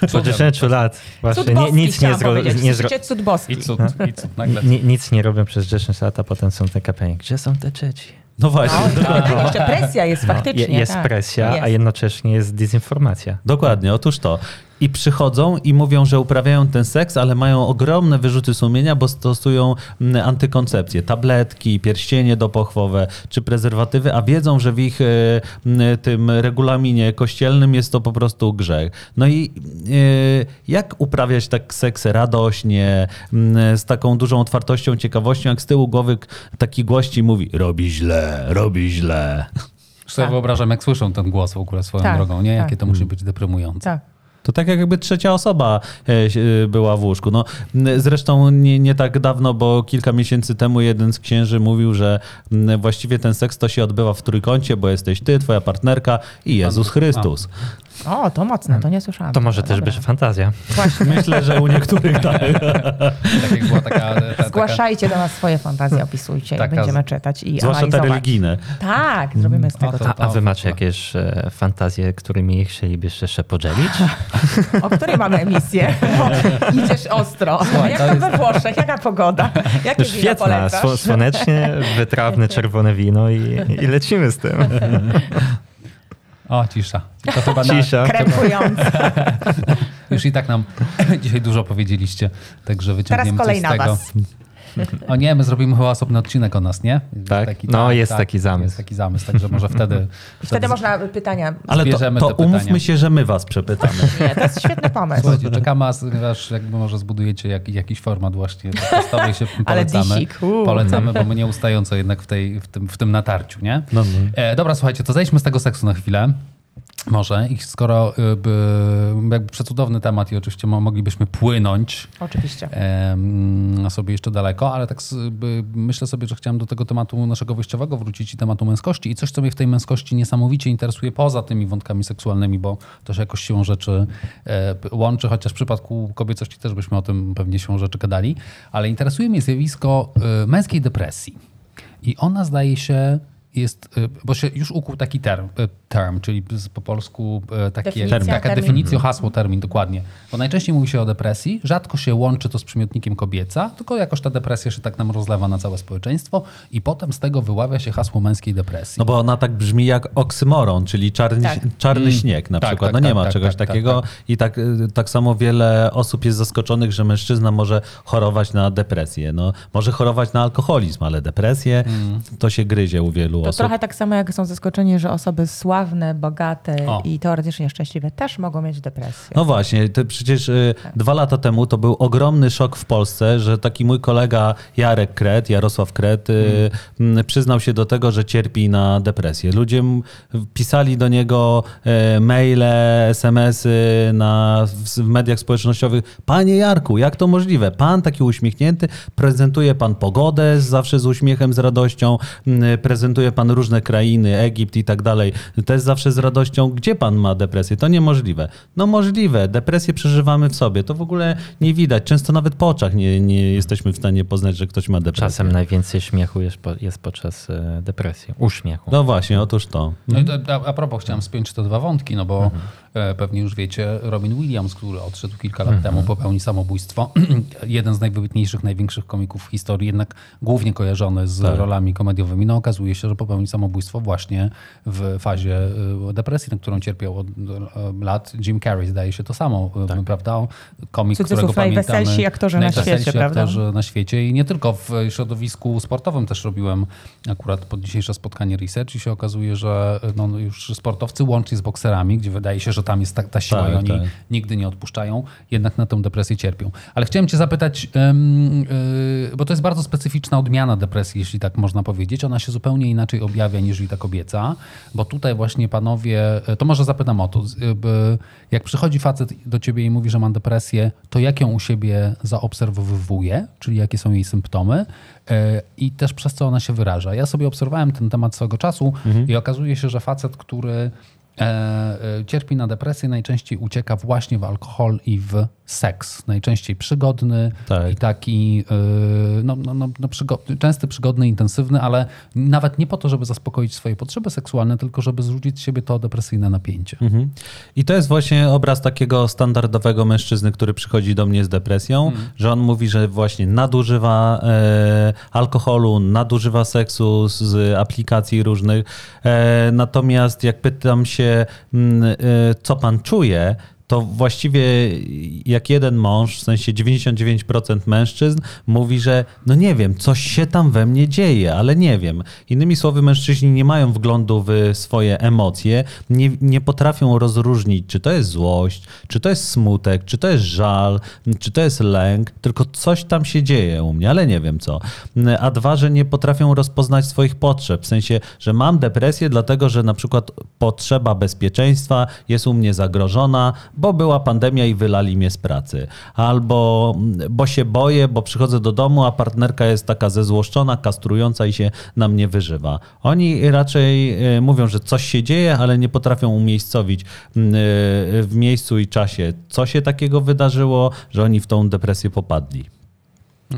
Po 10 lat właśnie Cud ni- boski nic nie, zro, nie, zro. I cud, i cud. Nagle. ni, nic nie robią przez 10 lat, a potem są te kapelanie. Gdzie są te dzieci? no właśnie. No, tak, jeszcze presja jest Je, faktycznie. jest tak. presja, a Jest. jednocześnie jest dezinformacja. Dokładnie, otóż to. I przychodzą i mówią, że uprawiają ten seks, ale mają ogromne wyrzuty sumienia, bo stosują mm, antykoncepcję, tabletki, pierścienie dopochwowe czy prezerwatywy, a wiedzą, że w ich e, tym regulaminie kościelnym jest to po prostu grzech. No i e, jak uprawiać tak seks radośnie, z taką dużą otwartością, ciekawością, jak z tyłu głowy taki gości mówi, robi źle, robi źle. Już sobie Tak. wyobrażam, jak słyszą ten głos w ogóle swoją Tak, drogą, nie? Jakie tak. to musi być deprymujące. Tak. To tak jakby trzecia osoba e, się- była w łóżku. No, zresztą nie, nie tak dawno, bo kilka miesięcy temu jeden z księży mówił, że właściwie ten seks to się odbywa w trójkącie, bo jesteś ty, twoja partnerka i Jezus Chrystus. O, to mocne, to nie słyszałam. To może też być fantazja. Właśnie. Myślę, że u niektórych tak. Tak jak była taka... ta- taka Zgłaszajcie do nas swoje fantazje, opisujcie Taka i będziemy czytać i Zwłaszcza te religijne. Tak, zrobimy z O, tego. to- to. A, a wy O, macie to- jakieś e, fantazje, którymi chcielibyście jeszcze podzielić? O której mamy emisję? O, idziesz ostro. Słuchaj, Jak to jest- we Włoszech? Jaka pogoda? Jakie wino świetna, słonecznie, wytrawne czerwone wino i, i lecimy z tym. O, cisza. To chyba na, Cisza. Krępujące. już i tak nam dzisiaj dużo powiedzieliście, także Teraz wyciągniemy kolej coś z na tego. was. O nie, my zrobimy chyba osobny odcinek o nas, nie? Tak? No, jest taki zamysł. Jest taki zamysł, także może wtedy... Wtedy można pytania... Ale to, to te pytania. umówmy się, że my was przepytamy. Nie, to jest świetny pomysł. Słuchajcie, czekamy, aż jakby może zbudujecie jak, jakiś format właśnie podcastowy się polecamy. disik. Polecamy, bo my nieustająco jednak w, tej, w, tym, w tym natarciu, nie? No, no. E, dobra, słuchajcie, to zejdźmy z tego seksu na chwilę. Może. I skoro y, by, jakby przecudowny temat i oczywiście mo- moglibyśmy płynąć Oczywiście. em, sobie jeszcze daleko, ale tak myślę sobie, że chciałem do tego tematu naszego wyjściowego wrócić i tematu męskości i coś, co mnie w tej męskości niesamowicie interesuje poza tymi wątkami seksualnymi, bo to się jakoś siłą rzeczy e, łączy, chociaż w przypadku kobiecości też byśmy o tym pewnie siłą rzeczy gadali, ale interesuje mnie zjawisko e, męskiej depresji. I ona zdaje się jest, y, bo się już ukuł taki term, y, term czyli po polsku y, takie, Definicja, taka termin. definicja, hasło, termin, dokładnie. Bo najczęściej mówi się o depresji, rzadko się łączy to z przymiotnikiem kobieca, tylko jakoś ta depresja się tak nam rozlewa na całe społeczeństwo i potem z tego wyławia się hasło męskiej depresji. No bo ona tak brzmi jak oksymoron, czyli czarny, Tak. czarny Mm. śnieg na Tak, przykład. tak, no nie tak, ma tak, czegoś tak, tak, takiego. tak. I tak, y, tak samo wiele osób jest zaskoczonych, że mężczyzna może chorować na depresję. No, może chorować na alkoholizm, ale depresję Mm. to się gryzie u wielu To osób. trochę tak samo jak są zaskoczeni, że osoby sławne, bogate O. i teoretycznie szczęśliwe też mogą mieć depresję. No właśnie, to przecież y, Tak. dwa lata temu to był ogromny szok w Polsce, że taki mój kolega Jarek Kret, Jarosław Kret, y, m, przyznał się do tego, że cierpi na depresję. Ludzie pisali do niego e, maile, smsy na, w, mediach społecznościowych. Panie Jarku, jak to możliwe? Pan taki uśmiechnięty, prezentuje pan pogodę zawsze z uśmiechem, z radością, prezentuje pan różne krainy, Egipt i tak dalej. Też zawsze z radością. Gdzie pan ma depresję? To niemożliwe. No możliwe. Depresję przeżywamy w sobie. To w ogóle nie widać. Często nawet po oczach nie, nie jesteśmy w stanie poznać, że ktoś ma depresję. Czasem najwięcej śmiechu jest, po, jest podczas e, depresji, uśmiechu. No właśnie, otóż to. No i a, a propos, chciałem spiąć te dwa wątki, no bo Mhm. e, pewnie już wiecie, Robin Williams, który odszedł kilka Mhm. lat temu, popełnił samobójstwo. Jeden z najwybitniejszych, największych komików w historii, jednak głównie kojarzony z Tak. rolami komediowymi. No okazuje się, że popełnił samobójstwo właśnie w fazie e, depresji, na którą cierpiał od e, lat. Jim Carrey zdaje się to samo, e, prawda? Komik, Cudzysłów, którego pamiętamy. najweselsi aktorzy na świecie, prawda? aktorzy na świecie i nie tylko w środowisku sportowym też robiłem akurat pod dzisiejsze spotkanie research i się okazuje, że no, no już sportowcy łącznie z bokserami, gdzie wydaje się, że tam jest ta, ta siła Tak, i oni tak. nigdy nie odpuszczają, jednak na tę depresję cierpią. Ale chciałem cię zapytać, bo to jest bardzo specyficzna odmiana depresji, jeśli tak można powiedzieć. Ona się zupełnie inaczej objawia niż ta kobieca, bo tutaj właśnie panowie, to może zapytam o to, by- jak przychodzi facet do ciebie i mówi, że ma depresję, to jak ją u siebie zaobserwowuje, czyli jakie są jej symptomy? E, i też przez co ona się wyraża. Ja sobie obserwowałem ten temat swego czasu i okazuje się, że facet, który e, e, cierpi na depresję, najczęściej ucieka właśnie w alkohol i w seks. Najczęściej przygodny Tak. i taki e, no, no, no, no, przygo- częsty, przygodny, intensywny, ale nawet nie po to, żeby zaspokoić swoje potrzeby seksualne, tylko żeby zrzucić z siebie to depresyjne napięcie. Mhm. I to jest właśnie obraz takiego standardowego mężczyzny, który przychodzi do mnie z depresją, że on mówi, że właśnie nadużywa e, alkoholu, nadużywa seksu z, z aplikacji różnych. E, natomiast jak pytam się, mm, e, co pan czuje, to właściwie jak jeden mąż, w sensie 99% mężczyzn mówi, że no nie wiem, coś się tam we mnie dzieje, ale nie wiem. Innymi słowy, mężczyźni nie mają wglądu w swoje emocje, nie, nie potrafią rozróżnić, czy to jest złość, czy to jest smutek, czy to jest żal, czy to jest lęk, tylko coś tam się dzieje u mnie, ale nie wiem co. A dwa, że nie potrafią rozpoznać swoich potrzeb, w sensie, że mam depresję, dlatego że na przykład potrzeba bezpieczeństwa jest u mnie zagrożona, bo była pandemia i wylali mnie z pracy. Albo mm, bo się boję, bo przychodzę do domu, a partnerka jest taka zezłoszczona, kastrująca i się na mnie wyżywa. Oni raczej e, mówią, że coś się dzieje, ale nie potrafią umiejscowić mm, e, w miejscu i czasie, co się takiego wydarzyło, że oni w tą depresję popadli.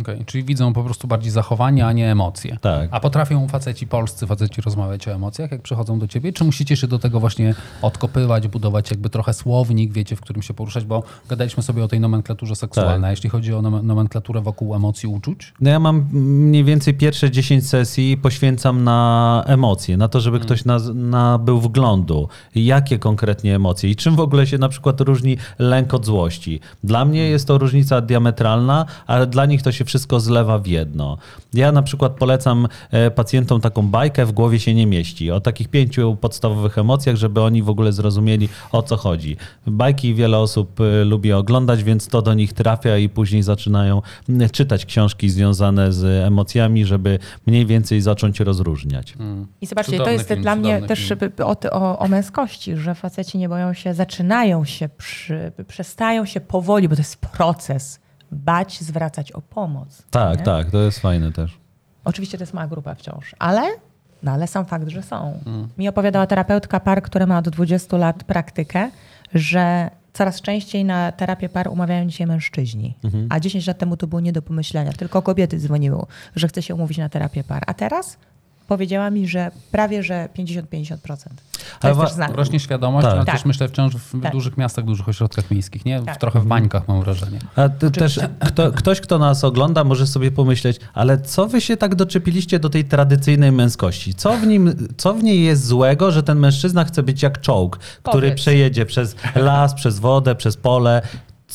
Okej, Czyli widzą po prostu bardziej zachowanie, a nie emocje. Tak. A potrafią faceci polscy, faceci rozmawiać o emocjach, jak przychodzą do ciebie? Czy musicie się do tego właśnie odkopywać, budować jakby trochę słownik, wiecie, w którym się poruszać? Bo gadaliśmy sobie o tej nomenklaturze seksualnej. Tak. Jeśli chodzi o nom- nomenklaturę wokół emocji uczuć? No ja mam mniej więcej pierwsze 10 sesji poświęcam na emocje, na to, żeby ktoś naz- nabył wglądu, jakie konkretnie emocje i czym w ogóle się na przykład różni lęk od złości. Dla mnie jest to różnica diametralna, ale dla nich to się wszystko zlewa w jedno. Ja na przykład polecam e, pacjentom taką bajkę w głowie się nie mieści, o takich pięciu podstawowych emocjach, żeby oni w ogóle zrozumieli o co chodzi. Bajki wiele osób e, lubi oglądać, więc to do nich trafia i później zaczynają czytać książki związane z emocjami, żeby mniej więcej zacząć rozróżniać. I zobaczcie, Cudowny to jest film, dla mnie też film. o, o, o męskości, że faceci nie boją się, zaczynają się, przy, przestają się powoli, bo to jest proces, bać zwracać o pomoc. Tak, nie? tak, to jest fajne też. Oczywiście to jest mała grupa wciąż, ale, no ale sam fakt, że są. Mm. Mi opowiadała terapeutka par, która ma od 20 lat praktykę, że coraz częściej na terapię par umawiają dzisiaj mężczyźni. Mhm. A 10 lat temu to było nie do pomyślenia. Tylko kobiety dzwoniły, że chce się umówić na terapię par. A teraz powiedziała mi, że prawie, że 50-50%. To Ale jest wa- też znak. Rośnie świadomość, Tak. ale Tak. też myślę wciąż w Tak. dużych miastach, dużych ośrodkach miejskich, nie? Tak. trochę w bańkach mam wrażenie. A ty, też kto, ktoś, kto nas ogląda, może sobie pomyśleć, ale co wy się tak doczepiliście do tej tradycyjnej męskości? Co w, nim, co w niej jest złego, że ten mężczyzna chce być jak czołg, który Powiedz. przejedzie przez las, przez wodę, przez pole?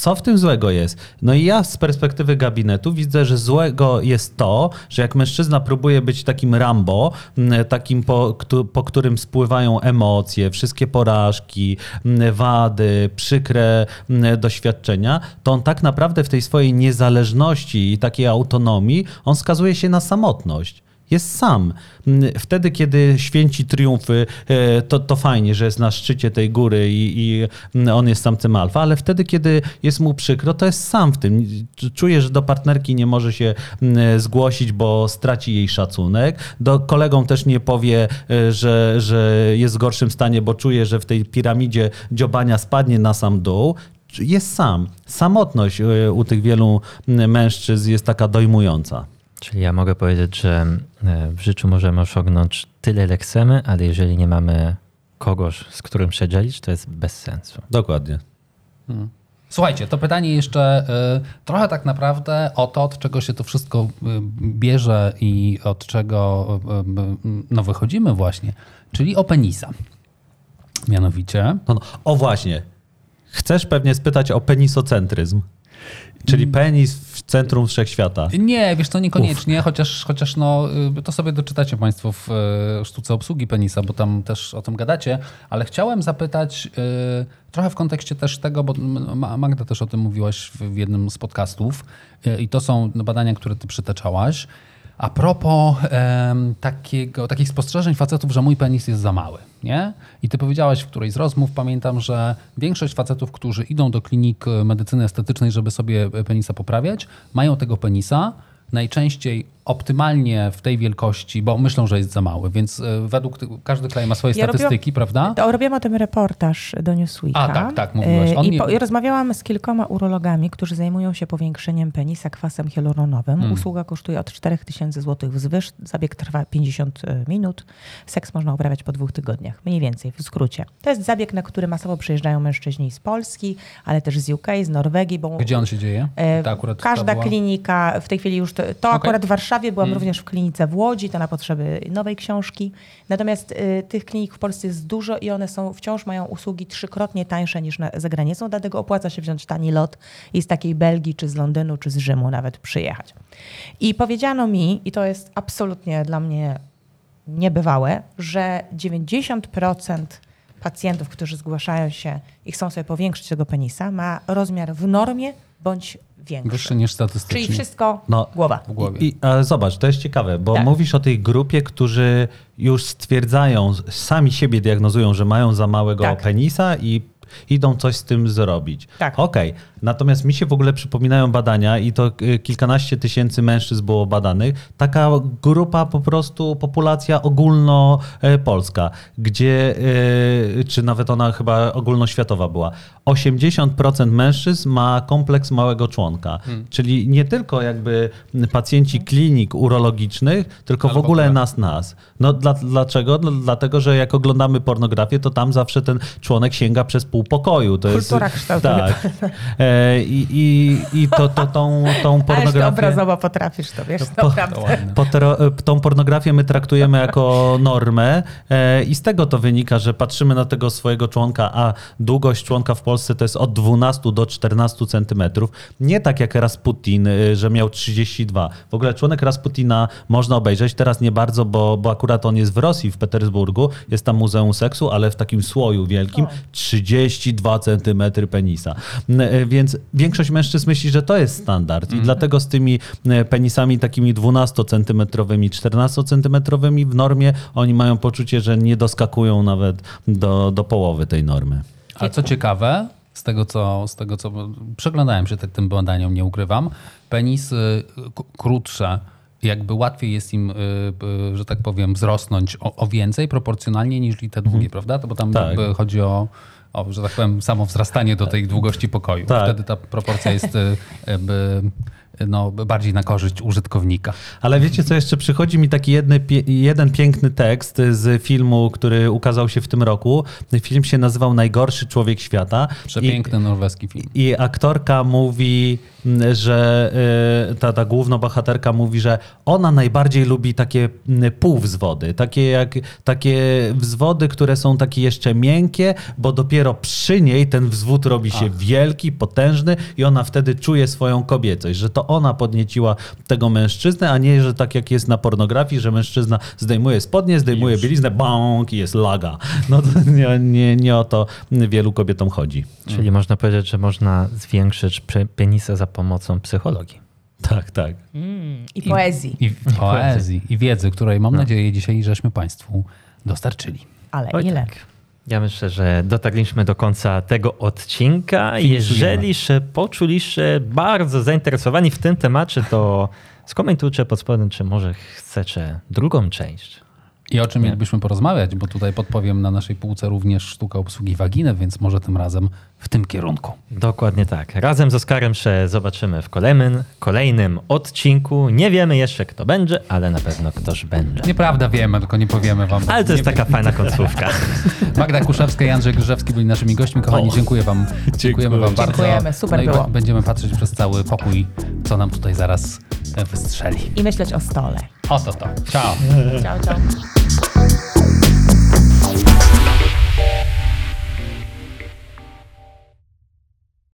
Co w tym złego jest? No i ja z perspektywy gabinetu widzę, że złego jest to, że jak mężczyzna próbuje być takim Rambo, takim po, po którym spływają emocje, wszystkie porażki, wady, przykre doświadczenia, to on tak naprawdę w tej swojej niezależności i takiej autonomii, on skazuje się na samotność. Jest sam. M, Wtedy, kiedy święci triumfy, e, to, to fajnie, że jest na szczycie tej góry i, i m, on jest samcem alfa, ale wtedy, kiedy jest mu przykro, to jest sam w tym. Czuje, że do partnerki nie może się m, zgłosić, bo straci jej szacunek. Do kolegom też nie powie, e, że, że jest w gorszym stanie, bo czuje, że w tej piramidzie dziobania spadnie na sam dół. Jest sam. Samotność e, u tych wielu mężczyzn jest taka dojmująca. Czyli ja mogę powiedzieć, że e, w życiu możemy osiągnąć tyle, ile chcemy, ale jeżeli nie mamy kogoś, z którym się dzielić, to jest bez sensu. Dokładnie. Słuchajcie, to pytanie jeszcze y, trochę tak naprawdę o to, od czego się to wszystko y, bierze i od czego y, y, no, wychodzimy właśnie, czyli o penisa. Mianowicie. No, no. O właśnie. Chcesz pewnie spytać o penisocentryzm. Czyli penis w centrum wszechświata. Nie, wiesz to niekoniecznie, chociaż, chociaż no, y, to sobie doczytacie Państwo w y, sztuce obsługi penisa, bo tam też o tym gadacie, ale chciałem zapytać y, trochę w kontekście też tego, bo Ma- Magda też o tym mówiłaś w, jednym z podcastów i to są badania, które ty przytaczałaś. A propos em, takiego, takich spostrzeżeń facetów, że mój penis jest za mały, nie? I ty powiedziałaś w którejś z rozmów, pamiętam, że większość facetów, którzy idą do klinik e, medycyny estetycznej, żeby sobie e, penisa poprawiać, mają tego penisa najczęściej optymalnie w tej wielkości, bo myślą, że jest za mały, więc e, według każdy kraj ma swoje Ja statystyki, prawda? To robiłam o tym reportaż do Newsweeka. A, tak, tak, mówiłaś. E, On I, nie- po, I rozmawiałam z kilkoma urologami, którzy zajmują się powiększeniem penisa kwasem hialuronowym. Hmm. Usługa kosztuje od 4000 zł wzwyż. Zabieg trwa 50 minut. Seks można uprawiać po dwóch tygodniach. Mniej więcej, w skrócie. To jest zabieg, na który masowo przyjeżdżają mężczyźni z Polski, ale też z UK, z Norwegii, bo Gdzie on się dzieje? E, To akurat Każda ta była- klinika, w tej chwili już to, to akurat w Warszawie, byłam Mm. również w klinice w Łodzi, to na potrzeby nowej książki. Natomiast y, tych klinik w Polsce jest dużo i one są wciąż mają usługi trzykrotnie tańsze niż na, za granicą, dlatego opłaca się wziąć tani lot i z takiej Belgii, czy z Londynu, czy z Rzymu nawet przyjechać. I powiedziano mi, i to jest absolutnie dla mnie niebywałe, że 90% pacjentów, którzy zgłaszają się i chcą sobie powiększyć tego penisa, ma rozmiar w normie bądź większy. Wyższy niż statystycznie. Czyli wszystko No, głowa. w głowie. I, ale zobacz, to jest ciekawe, bo Tak. mówisz o tej grupie, którzy już stwierdzają, sami siebie diagnozują, że mają za małego Tak. penisa i Idą coś z tym zrobić. Tak. Okej, natomiast mi się w ogóle przypominają badania i to y, kilkanaście tysięcy mężczyzn było badanych. Taka grupa po prostu, populacja ogólnopolska, gdzie, y, czy nawet ona chyba ogólnoświatowa była. 80% mężczyzn ma kompleks małego członka, Hmm. czyli nie tylko jakby pacjenci klinik urologicznych, tylko Ale w ogóle nas, nas. No dla, dlaczego? Dla- Dlatego, że jak oglądamy pornografię, to tam zawsze ten członek sięga przez pół pokoju. To Kultura jest, kształtuje. Tak. E, I, i, i to, to, tą, tą Ależ pornografię... obrazowo potrafisz to, wiesz, Po- naprawdę. ładne. Potero, e, tą pornografię my traktujemy jako normę e, i z tego to wynika, że patrzymy na tego swojego członka, a długość członka w Polsce to jest od 12 do 14 centymetrów. Nie tak jak Rasputin, że miał 32. W ogóle członek Rasputina można obejrzeć, teraz nie bardzo, bo, bo akurat on jest w Rosji, w Petersburgu, jest tam Muzeum Seksu, ale w takim słoju wielkim 32 centymetry penisa. N- e, Więc większość mężczyzn myśli, że to jest standard i dlatego z tymi e, penisami takimi 12-centymetrowymi, 14-centymetrowymi w normie oni mają poczucie, że nie doskakują nawet do, do połowy tej normy. A co ciekawe, z tego co, z tego co przeglądałem się tym badaniom, nie ukrywam, penisy krótsze, jakby łatwiej jest im, y, że tak powiem, wzrosnąć o, o więcej proporcjonalnie niż te długie, prawda? To bo tam Tak. jakby chodzi o, o, że tak powiem, samo wzrastanie do tej długości pokoju. Tak. Wtedy ta proporcja jest y, jakby, no, bardziej na korzyść użytkownika. Ale wiecie co, jeszcze przychodzi mi taki jedny, jeden piękny tekst z filmu, który ukazał się w tym roku. Film się nazywał Najgorszy Człowiek Świata. I- Przepiękny norweski film. I aktorka mówi, że y, ta, ta główna bohaterka mówi, że ona najbardziej lubi takie półwzwody, takie, jak, takie wzwody, które są takie jeszcze miękkie, bo dopiero przy niej ten wzwód robi się wielki, potężny i ona wtedy czuje swoją kobiecość, że to ona podnieciła tego mężczyznę, a nie, że tak jak jest na pornografii, że mężczyzna zdejmuje spodnie, zdejmuje bieliznę, bąk i jest laga. No to nie, nie, nie o to wielu kobietom chodzi. Czyli można powiedzieć, że można zwiększyć pe- penisa za pomocą psychologii. Tak, tak. I poezji. I poezji, i wiedzy, której mam nadzieję dzisiaj żeśmy Państwu dostarczyli. Ale Oj, ile? tak. Ja myślę, że dotarliśmy do końca tego odcinka. Jeżeli się poczuliście bardzo zainteresowani w tym temacie, to skomentujcie pod spodem, czy może chcecie drugą część. I o czym mielibyśmy porozmawiać, bo tutaj podpowiem na naszej półce również sztuka obsługi waginy, więc może tym razem w tym kierunku. Dokładnie tak. Razem z Oskarem się zobaczymy w kolejnym, kolejnym odcinku. Nie wiemy jeszcze, kto będzie, ale na pewno ktoś będzie. Nieprawda wiemy, tylko nie powiemy wam. Ale to jest taka fajna końcówka. Magda Kuszewska i Andrzej Grzewski byli naszymi gośćmi. Kochani, O. dziękuję wam. Dziękujemy wam bardzo. Dziękujemy, super no i było. będziemy patrzeć przez cały pokój, co nam tutaj zaraz e, wystrzeli. I myśleć o stole. Oto to. Ciao. Ciao, ciao.